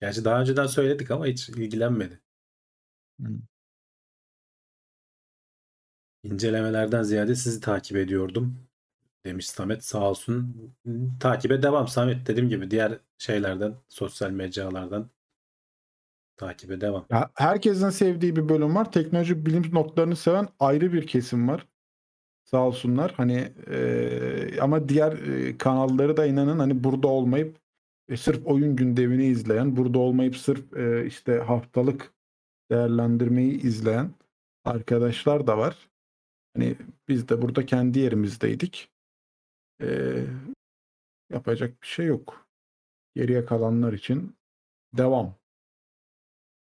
Gerçi daha önceden söyledik ama hiç ilgilenmedi. İncelemelerden ziyade sizi takip ediyordum demiş Samet. Sağ olsun. Takibe devam Samet dediğim gibi diğer şeylerden, sosyal mecralardan takibe devam. Ya herkesin sevdiği bir bölüm var. Teknoloji bilim notlarını seven ayrı bir kesim var. Sağ olsunlar. Hani eee, ama diğer eee, kanalları da inanın hani burada olmayıp e, sırf oyun gündemini izleyen, burada olmayıp sırf eee, işte haftalık değerlendirmeyi izleyen arkadaşlar da var. Hani biz de burada kendi yerimizdeydik. Eee, yapacak bir şey yok. Geriye kalanlar için devam.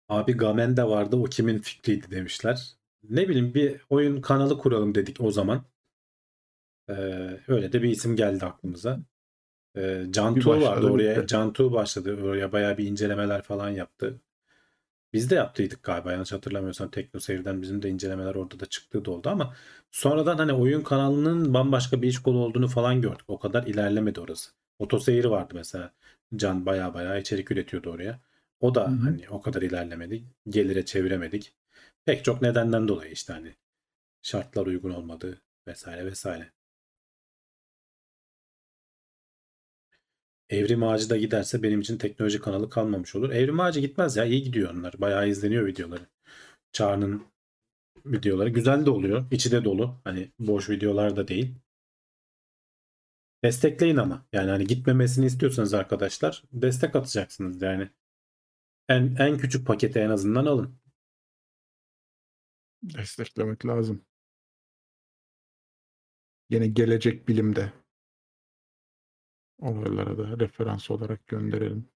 Abi Gamen de vardı. O kimin fikriydi demişler. Ne bileyim bir oyun kanalı kuralım dedik o zaman. Ee, öyle de bir isim geldi aklımıza. Ee, Cantu başladı, vardı oraya. bitti. Cantu başladı. Oraya bayağı bir incelemeler falan yaptı. Biz de yaptıydık galiba yanlış hatırlamıyorsam TeknoSeyir'den bizim de incelemeler orada da çıktığı da oldu ama sonradan hani oyun kanalının bambaşka bir iş kolu olduğunu falan gördük. O kadar ilerlemedi orası. Otoseyir vardı mesela. Can bayağı bayağı içerik üretiyordu oraya. O da Hı hı. hani o kadar ilerlemedi. Gelire çeviremedik. Pek çok nedenden dolayı işte hani şartlar uygun olmadı vesaire vesaire. Evrim Ağacı da giderse benim için teknoloji kanalı kalmamış olur. Evrim Ağacı gitmez ya. iyi gidiyor onlar. Bayağı izleniyor videoları. Çağrı'nın videoları. Güzel de oluyor. İçi de dolu. Hani boş videolar da değil. Destekleyin ama. Yani hani gitmemesini istiyorsanız arkadaşlar destek atacaksınız yani. En, en küçük paketi en azından alın. Desteklemek lazım. Yine gelecek bilimde olaylara da referans olarak gönderelim.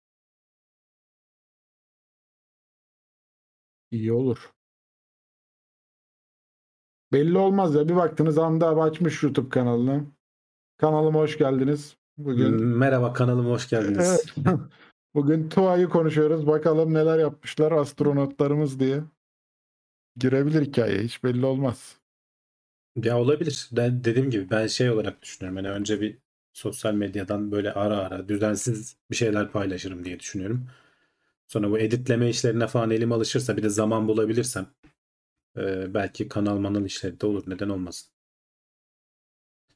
İyi olur. Belli olmaz ya. Bir baktınız abi açmış YouTube kanalını. Kanalıma hoş geldiniz. Bugün Merhaba kanalıma hoş geldiniz. Evet. [LAUGHS] Bugün TUA'yı konuşuyoruz. Bakalım neler yapmışlar astronotlarımız diye. Girebilir hikaye. Hiç belli olmaz. Ya olabilir. Ben dediğim gibi ben şey olarak düşünüyorum. Hani önce bir sosyal medyadan böyle ara ara düzensiz bir şeyler paylaşırım diye düşünüyorum. Sonra bu editleme işlerine falan elim alışırsa bir de zaman bulabilirsem e, belki kanal manal işleri de olur. Neden olmasın?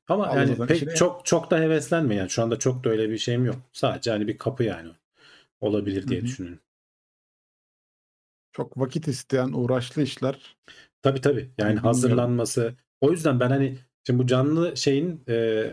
Ama Allah yani pek işine- çok çok da heveslenme yani. Şu anda çok da öyle bir şeyim yok. Sadece hani bir kapı yani. Olabilir diye Hı hı. düşünüyorum. Çok vakit isteyen uğraşlı işler. Tabii tabii. Yani Bilmiyorum. hazırlanması. O yüzden ben hani şimdi bu canlı şeyin e,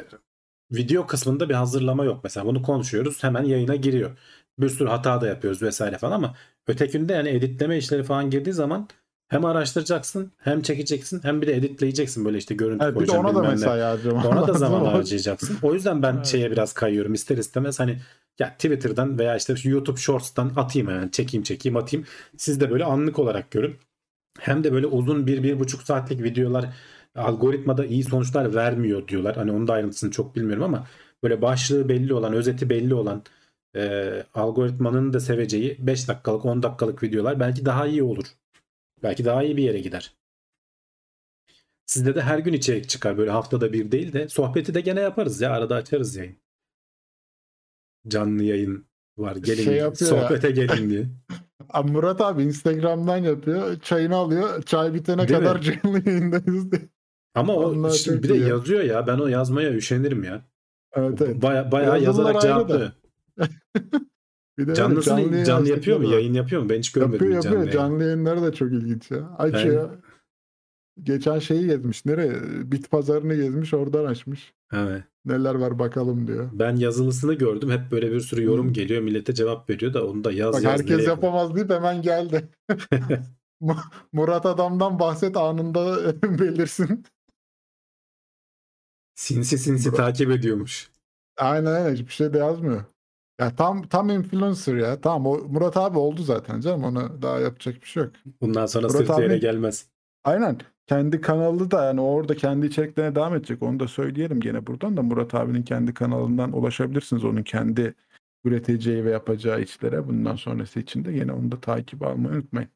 video kısmında bir hazırlama yok. Mesela bunu konuşuyoruz hemen yayına giriyor. Bir sürü hata da yapıyoruz vesaire falan ama ötekinde yani editleme işleri falan girdiği zaman hem araştıracaksın hem çekeceksin hem bir de editleyeceksin böyle işte görüntü Evet, bir de koyacaksın ona da mesai harcaman Ona da zaman harcayacaksın. O yüzden ben Evet. şeye biraz kayıyorum ister istemez hani ya Twitter'dan veya işte YouTube Shorts'tan atayım yani çekeyim çekeyim atayım. Siz de böyle anlık olarak görün. Hem de böyle uzun bir, bir buçuk saatlik videolar algoritmada iyi sonuçlar vermiyor diyorlar. Hani onun da ayrıntısını çok bilmiyorum ama böyle başlığı belli olan, özeti belli olan e, algoritmanın da seveceği 5 dakikalık, 10 dakikalık videolar belki daha iyi olur. Belki daha iyi bir yere gider. Sizde de her gün içerik çıkar. Böyle haftada bir değil de sohbeti de gene yaparız ya. Arada açarız yayın. canlı yayın var. Gelin Şey sohbete gelin diye. [LAUGHS] Murat abi Instagram'dan yapıyor. Çayını alıyor. Çay bitene Değil kadar mi? canlı yayındayız diye. Ama o Onlar çok bir de ya. yazıyor ya. Ben o yazmaya üşenirim ya. Evet evet. Baya, bayağı Yazılar yazarak cevaplıyor. [LAUGHS] Bir de canlı canlı, yayın yapıyor mu? var. Yayın yapıyor mu? Ben hiç görmedim Yapıyor yapıyor. canlı Canlı, yayın. yayınları da çok ilginç ya. Açıyor. Geçen şeyi gezmiş. Nereye? Bit pazarını gezmiş. Oradan açmış. Evet. Neler var bakalım diyor. Ben yazılısını gördüm. Hep böyle bir sürü yorum Hı. geliyor. Millete cevap veriyor da onu da yaz Bak yaz. herkes yapamaz deyip hemen geldi. [LAUGHS] Mu- Murat adamdan bahset anında [LAUGHS] belirsin. Sinsi sinsi Bro. takip ediyormuş. Aynen aynen hiçbir şey de yazmıyor. Ya tam tam influencer ya. Tamam o Murat abi oldu zaten canım. Ona daha yapacak bir şey yok. Bundan sonra Murat sırtı yere abi- gelmez. Aynen. Kendi kanalı da yani orada kendi içeriklerine devam edecek. Onu da söyleyelim gene buradan da Murat abinin kendi kanalından ulaşabilirsiniz. Onun kendi üreteceği ve yapacağı işlere bundan sonrası için de yine onu da takip almayı unutmayın.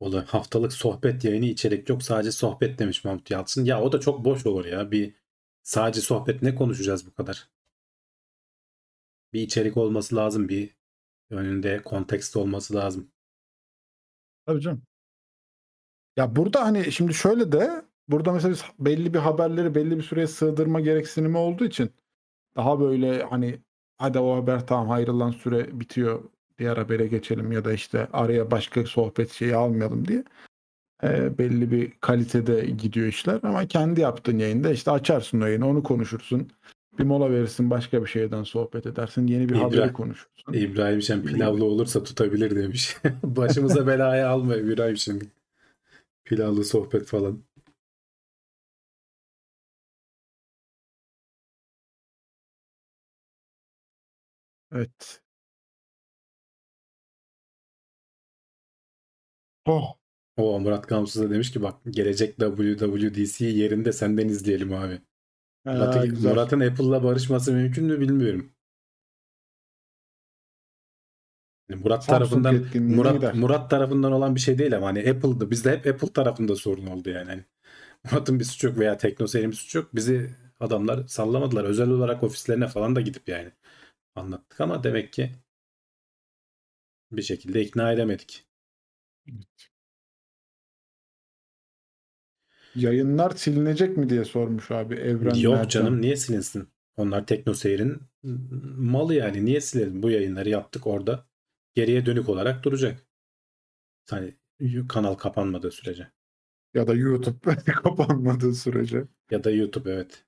O da haftalık sohbet yayını içerik yok. Sadece sohbet demiş Mahmut Yalçın. Ya o da çok boş olur ya. Bir sadece sohbet ne konuşacağız bu kadar? Bir içerik olması lazım. Bir önünde kontekst olması lazım. Tabii canım. Ya burada hani şimdi şöyle de burada mesela biz belli bir haberleri belli bir süreye sığdırma gereksinimi olduğu için daha böyle hani hadi o haber tamam ayrılan süre bitiyor diğer habere geçelim ya da işte araya başka sohbet şeyi almayalım diye e, belli bir kalitede gidiyor işler ama kendi yaptığın yayında işte açarsın o yayını onu konuşursun bir mola verirsin başka bir şeyden sohbet edersin yeni bir İbra- haberi konuşursun. İbrahim Şen pilavlı olursa tutabilir demiş. [LAUGHS] Başımıza belaya alma İbrahim Şen. Pilavlı sohbet falan. Evet. Oh. O Murat Gamsız da demiş ki bak gelecek WWDC'yi yerinde senden izleyelim abi. Murat'ın, Apple'la barışması mümkün mü bilmiyorum. Yani Murat Samsung tarafından Murat gider. Murat tarafından olan bir şey değil ama hani Apple'da bizde hep Apple tarafında sorun oldu yani. Hani Murat'ın bir suçu yok veya TeknoSeyir'in bir suçu yok. Bizi adamlar sallamadılar. Özel olarak ofislerine falan da gidip yani anlattık ama demek ki bir şekilde ikna edemedik. Yayınlar silinecek mi diye sormuş abi Evren Yok Mercan. canım niye silinsin? Onlar TeknoSeyir'in malı yani. Niye silelim? Bu yayınları yaptık orada. Geriye dönük olarak duracak. Hani kanal kapanmadığı sürece. Ya da YouTube [LAUGHS] kapanmadığı sürece. Ya da YouTube evet.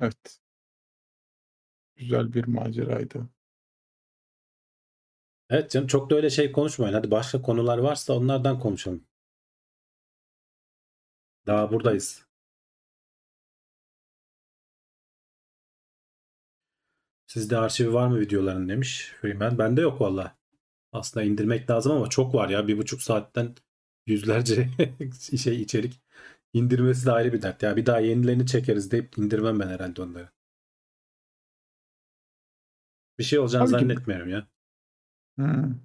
Evet. Güzel bir maceraydı. Evet canım çok da öyle şey konuşmayın. Hadi başka konular varsa onlardan konuşalım. Daha buradayız. Sizde arşivi var mı videoların demiş Freeman. Bende yok valla. Aslında indirmek lazım ama çok var ya. Bir buçuk saatten yüzlerce [LAUGHS] şey içerik. İndirmesi de ayrı bir dert. Ya bir daha yenilerini çekeriz deyip indirmem ben herhalde onları. Bir şey olacağını Tabii ki. zannetmiyorum ya. Hı.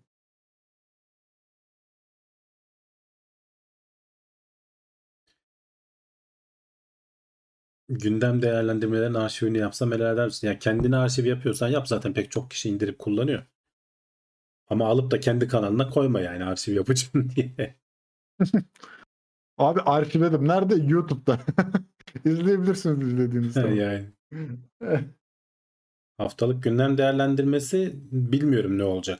gündem değerlendirmelerin arşivini yapsam helal eder misin? Ya kendine arşiv yapıyorsan yap zaten pek çok kişi indirip kullanıyor. Ama alıp da kendi kanalına koyma yani arşiv yapacağım [LAUGHS] diye. [LAUGHS] Abi arşivledim. Nerede? YouTube'da. [LAUGHS] İzleyebilirsiniz izlediğiniz zaman. yani haftalık gündem değerlendirmesi bilmiyorum ne olacak.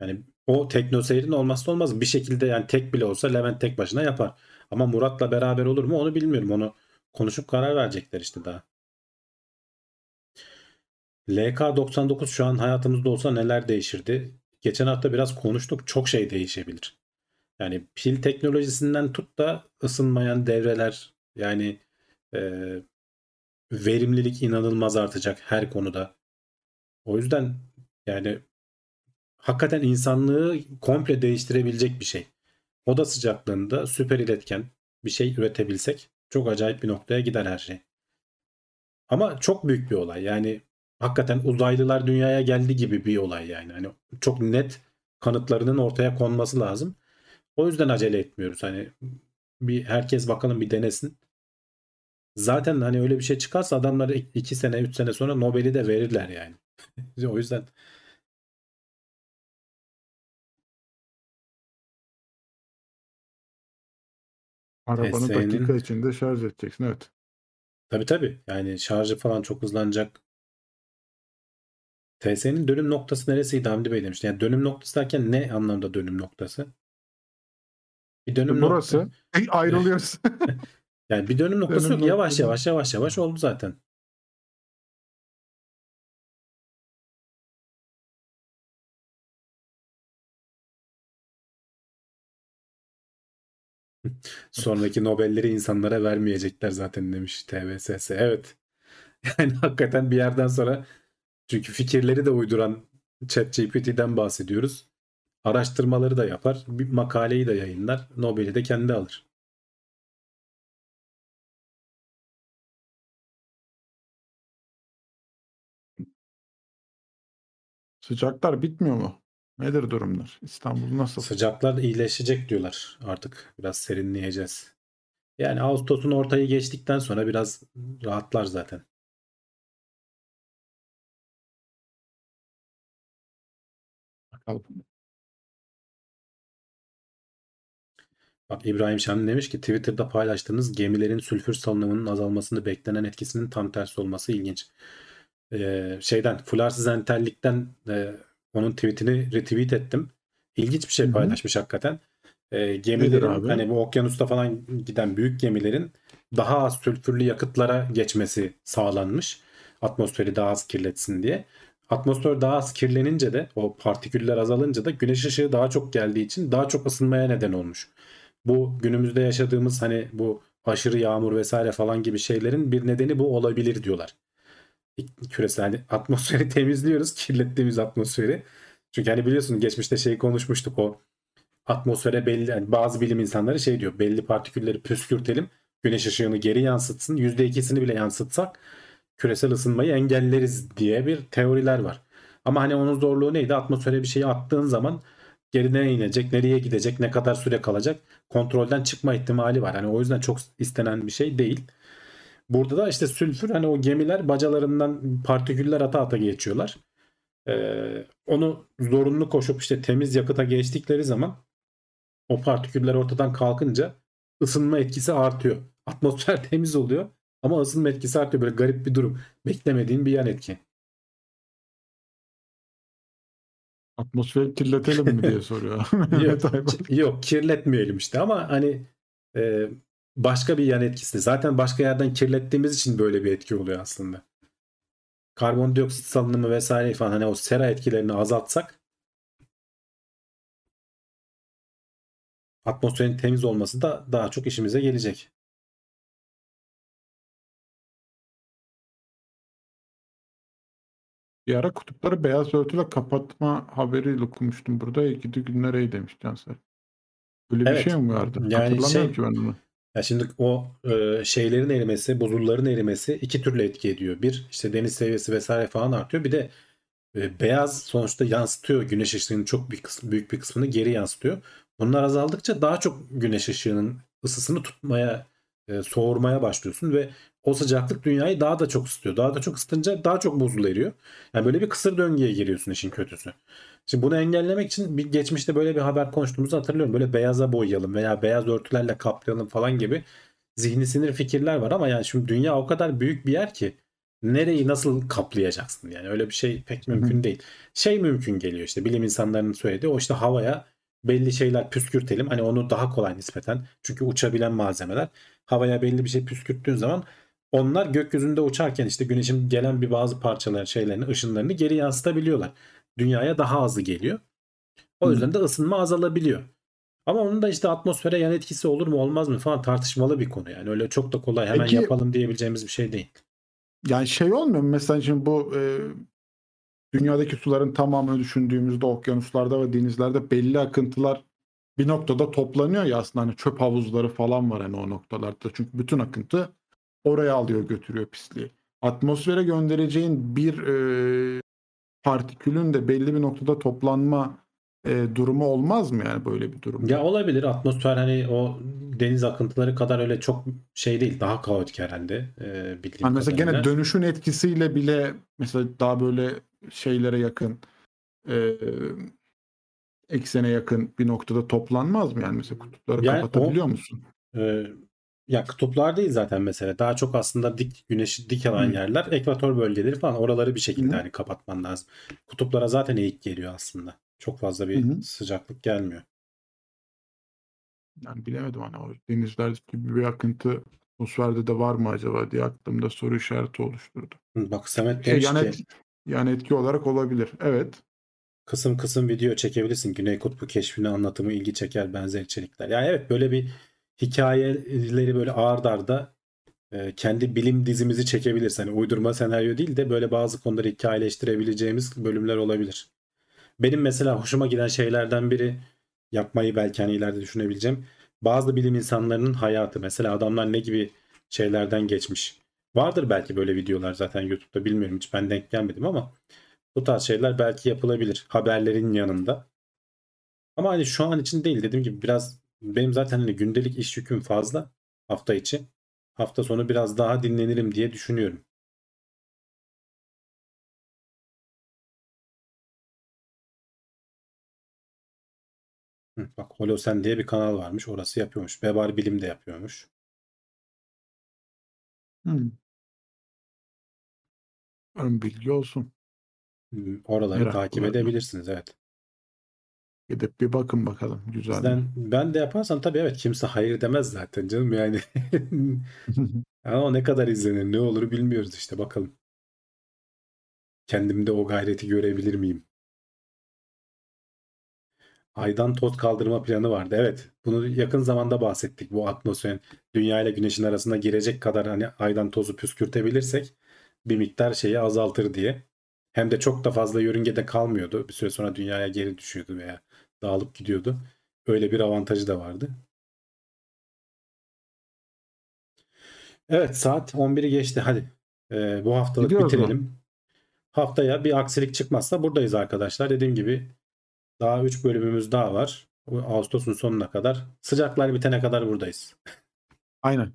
Yani o teknoseyrin olmazsa olmaz. Bir şekilde yani tek bile olsa Levent tek başına yapar. Ama Murat'la beraber olur mu onu bilmiyorum. Onu konuşup karar verecekler işte daha. LK99 şu an hayatımızda olsa neler değişirdi? Geçen hafta biraz konuştuk. Çok şey değişebilir. Yani pil teknolojisinden tut da ısınmayan devreler yani e, verimlilik inanılmaz artacak her konuda. O yüzden yani hakikaten insanlığı komple değiştirebilecek bir şey. Oda sıcaklığında süper iletken bir şey üretebilsek çok acayip bir noktaya gider her şey. Ama çok büyük bir olay. Yani hakikaten uzaylılar dünyaya geldi gibi bir olay yani. Hani çok net kanıtlarının ortaya konması lazım. O yüzden acele etmiyoruz. Hani bir herkes bakalım bir denesin. Zaten hani öyle bir şey çıkarsa adamlar 2 sene 3 sene sonra Nobel'i de verirler yani. [LAUGHS] o yüzden Arabanı TSE'nin dakika içinde şarj edeceksin. Evet. tabii tabii yani şarjı falan çok hızlanacak. TSE'nin dönüm noktası neresiydi Hamdi Bey demişti. Yani dönüm noktası derken ne anlamda dönüm noktası? Bir dönüm Burası. nokta- [LAUGHS] Ayrılıyoruz. [LAUGHS] Yani bir dönüm noktası Dönüm yok. Yavaş yavaş yavaş yavaş oldu zaten. [LAUGHS] Sonraki Nobel'leri insanlara vermeyecekler zaten demiş TVSS. Evet. [LAUGHS] Yani hakikaten bir yerden sonra çünkü fikirleri de uyduran ChatGPT'den bahsediyoruz. Araştırmaları da yapar, bir makaleyi de yayınlar, Nobel'i de kendi alır. Sıcaklar bitmiyor mu? Nedir durumlar? İstanbul nasıl? Sıcaklar iyileşecek diyorlar. Artık biraz serinleyeceğiz. Yani Ağustos'un ortayı geçtikten sonra biraz rahatlar zaten. Bakalım. Bak İbrahim Şahin demiş ki Twitter'da paylaştığınız gemilerin sülfür salınımının azalmasını beklenen etkisinin tam tersi olması ilginç. Ee, şeyden Fularsız Entellik'ten e, onun tweetini retweet ettim. İlginç bir şey paylaşmış hakikaten. Ee, gemilerin hani bu okyanusta falan giden büyük gemilerin daha az sülfürlü yakıtlara geçmesi sağlanmış. Atmosferi daha az kirletsin diye. Atmosfer daha az kirlenince de o partiküller azalınca da güneş ışığı daha çok geldiği için daha çok ısınmaya neden olmuş. Bu günümüzde yaşadığımız hani bu aşırı yağmur vesaire falan gibi şeylerin bir nedeni bu olabilir diyorlar. Küresel atmosferi [LAUGHS] temizliyoruz kirlettiğimiz atmosferi. Çünkü hani biliyorsun geçmişte şey konuşmuştuk o atmosfere belli yani bazı bilim insanları şey diyor belli partikülleri püskürtelim güneş ışığını geri yansıtsın %2'sini bile yansıtsak küresel ısınmayı engelleriz diye bir teoriler var. Ama hani onun zorluğu neydi? Atmosfere bir şeyi attığın zaman geri nereye inecek, nereye gidecek, ne kadar süre kalacak kontrolden çıkma ihtimali var. Hani o yüzden çok istenen bir şey değil. Burada da işte sülfür hani o gemiler bacalarından partiküller ata ata geçiyorlar. Ee, onu zorunlu koşup işte temiz yakıta geçtikleri zaman o partiküller ortadan kalkınca ısınma etkisi artıyor. [LAUGHS] Atmosfer temiz oluyor ama ısınma etkisi artıyor. Böyle garip bir durum. Beklemediğin bir yan etki. Atmosferi kirletelim mi diye soruyor. [LAUGHS] [LAUGHS] Yok, yok kirletmeyelim işte ama hani e, başka bir yan etkisi. Zaten başka yerden kirlettiğimiz için böyle bir etki oluyor aslında. Karbondioksit salınımı vesaire falan hani o sera etkilerini azaltsak atmosferin temiz olması da daha çok işimize gelecek. Bir ara kutupları beyaz örtüyle kapatma haberiyle okumuştum burada. Gidi günler ey demiş Cansel. Böyle bir Evet. şey mi vardı? Yani Hatırlamıyorum şey- ki ben onu. Ya şimdi o e, şeylerin erimesi, buzulların erimesi iki türlü etki ediyor. Bir işte deniz seviyesi vesaire falan artıyor. Bir de e, beyaz sonuçta yansıtıyor güneş ışığının çok büyük, kısmı, büyük bir kısmını geri yansıtıyor. Bunlar azaldıkça daha çok güneş ışığının ısısını tutmaya, e, soğurmaya başlıyorsun ve o sıcaklık dünyayı daha da çok ısıtıyor. Daha da çok ısıtınca daha çok buzul eriyor. Yani böyle bir kısır döngüye giriyorsun işin kötüsü. Şimdi bunu engellemek için bir geçmişte böyle bir haber konuştuğumuzu hatırlıyorum. Böyle beyaza boyayalım veya beyaz örtülerle kaplayalım falan gibi zihni sinir fikirler var ama yani şimdi dünya o kadar büyük bir yer ki nereyi nasıl kaplayacaksın yani öyle bir şey pek mümkün değil. Şey mümkün geliyor işte bilim insanlarının söylediği o işte havaya belli şeyler püskürtelim hani onu daha kolay nispeten çünkü uçabilen malzemeler havaya belli bir şey püskürttüğün zaman onlar gökyüzünde uçarken işte güneşin gelen bir bazı parçaları şeylerini ışınlarını geri yansıtabiliyorlar. Dünyaya daha hızlı geliyor. O Hı. yüzden de ısınma azalabiliyor. Ama onun da işte atmosfere yan etkisi olur mu olmaz mı falan tartışmalı bir konu yani. Öyle çok da kolay hemen Peki- yapalım diyebileceğimiz bir şey değil. Yani şey olmuyor mu? Mesela şimdi bu e, dünyadaki suların tamamını düşündüğümüzde okyanuslarda ve denizlerde belli akıntılar bir noktada toplanıyor ya aslında hani çöp havuzları falan var hani o noktalarda. Çünkü bütün akıntı oraya alıyor götürüyor pisliği. atmosfere göndereceğin bir e, partikülün de belli bir noktada toplanma e, durumu olmaz mı yani böyle bir durum? Ya olabilir. Atmosfer hani o deniz akıntıları kadar öyle çok şey değil. Daha kaotik herhalde. E, bildiğim Hani mesela kadarıyla. gene dönüşün etkisiyle bile mesela daha böyle şeylere yakın e, eksene yakın bir noktada toplanmaz mı yani mesela kutupları Yani kapatabiliyor o- musun? Ee, ya kutuplar değil zaten mesela. Daha çok aslında dik güneşi dik alan Hı. yerler, ekvator bölgeleri falan oraları bir şekilde Hı. hani kapatman lazım. Kutuplara zaten eğik geliyor aslında. Çok fazla bir Hı hı. sıcaklık gelmiyor. Yani bilemedim hani o denizler gibi bir akıntı atmosferde de var mı acaba diye aklımda soru işareti oluşturdu. Hı, Bak Samet Şey, demiş yani, ki yani etki olarak olabilir. Evet. kısım kısım video çekebilirsin. Güney Kutbu keşfini anlatımı ilgi çeker benzer içerikler. Yani evet böyle bir hikayeleri böyle ağır darda e, kendi bilim dizimizi çekebiliriz. Hani uydurma senaryo değil de böyle bazı konuları hikayeleştirebileceğimiz bölümler olabilir. Benim mesela hoşuma giden şeylerden biri yapmayı belki hani ileride düşünebileceğim. Bazı bilim insanlarının hayatı. Mesela adamlar ne gibi şeylerden geçmiş. Vardır belki böyle videolar zaten YouTube'da bilmiyorum hiç ben denk gelmedim ama bu tarz şeyler belki yapılabilir haberlerin yanında. Ama hani şu an için değil dediğim gibi biraz benim zaten hani gündelik iş yüküm fazla hafta içi. Hafta sonu biraz daha dinlenirim diye düşünüyorum. Hı, bak Holosen diye bir kanal varmış. Orası yapıyormuş. Vebar Bilim de yapıyormuş. Hmm. Umarım bilgi olsun. Hı, Oraları Merak takip olarak. edebilirsiniz. Evet. Gidip bir bakın bakalım. Güzel. mi? Bizden, ben de yaparsam tabii evet kimse hayır demez zaten canım yani. [LAUGHS] Ama ne kadar izlenir ne olur bilmiyoruz işte bakalım. Kendimde o gayreti görebilir miyim? Aydan toz kaldırma planı vardı. Evet. Bunu yakın zamanda bahsettik. Bu atmosferin dünya ile güneşin arasında girecek kadar hani aydan tozu püskürtebilirsek bir miktar şeyi azaltır diye. Hem de çok da fazla yörüngede kalmıyordu. Bir süre sonra dünyaya geri düşüyordu veya dağılıp gidiyordu. Öyle bir avantajı da vardı. Evet saat 11'i geçti. Hadi Ee, bu haftalık Gidiyoruz mu? bitirelim. Haftaya bir aksilik çıkmazsa buradayız arkadaşlar. Dediğim gibi daha 3 bölümümüz daha var. Ağustos'un sonuna kadar. Sıcaklar bitene kadar buradayız. [LAUGHS] Aynen.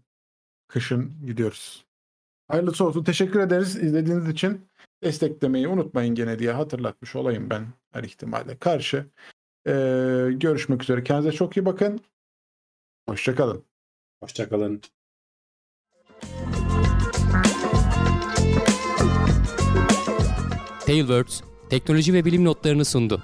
Kışın gidiyoruz. Hayırlısı olsun. Teşekkür ederiz izlediğiniz için. Desteklemeyi unutmayın gene diye hatırlatmış olayım ben her ihtimale karşı. Ee, görüşmek üzere. Kendinize çok iyi bakın. Hoşçakalın. Hoşçakalın. Tailwords teknoloji ve bilim notlarını sundu.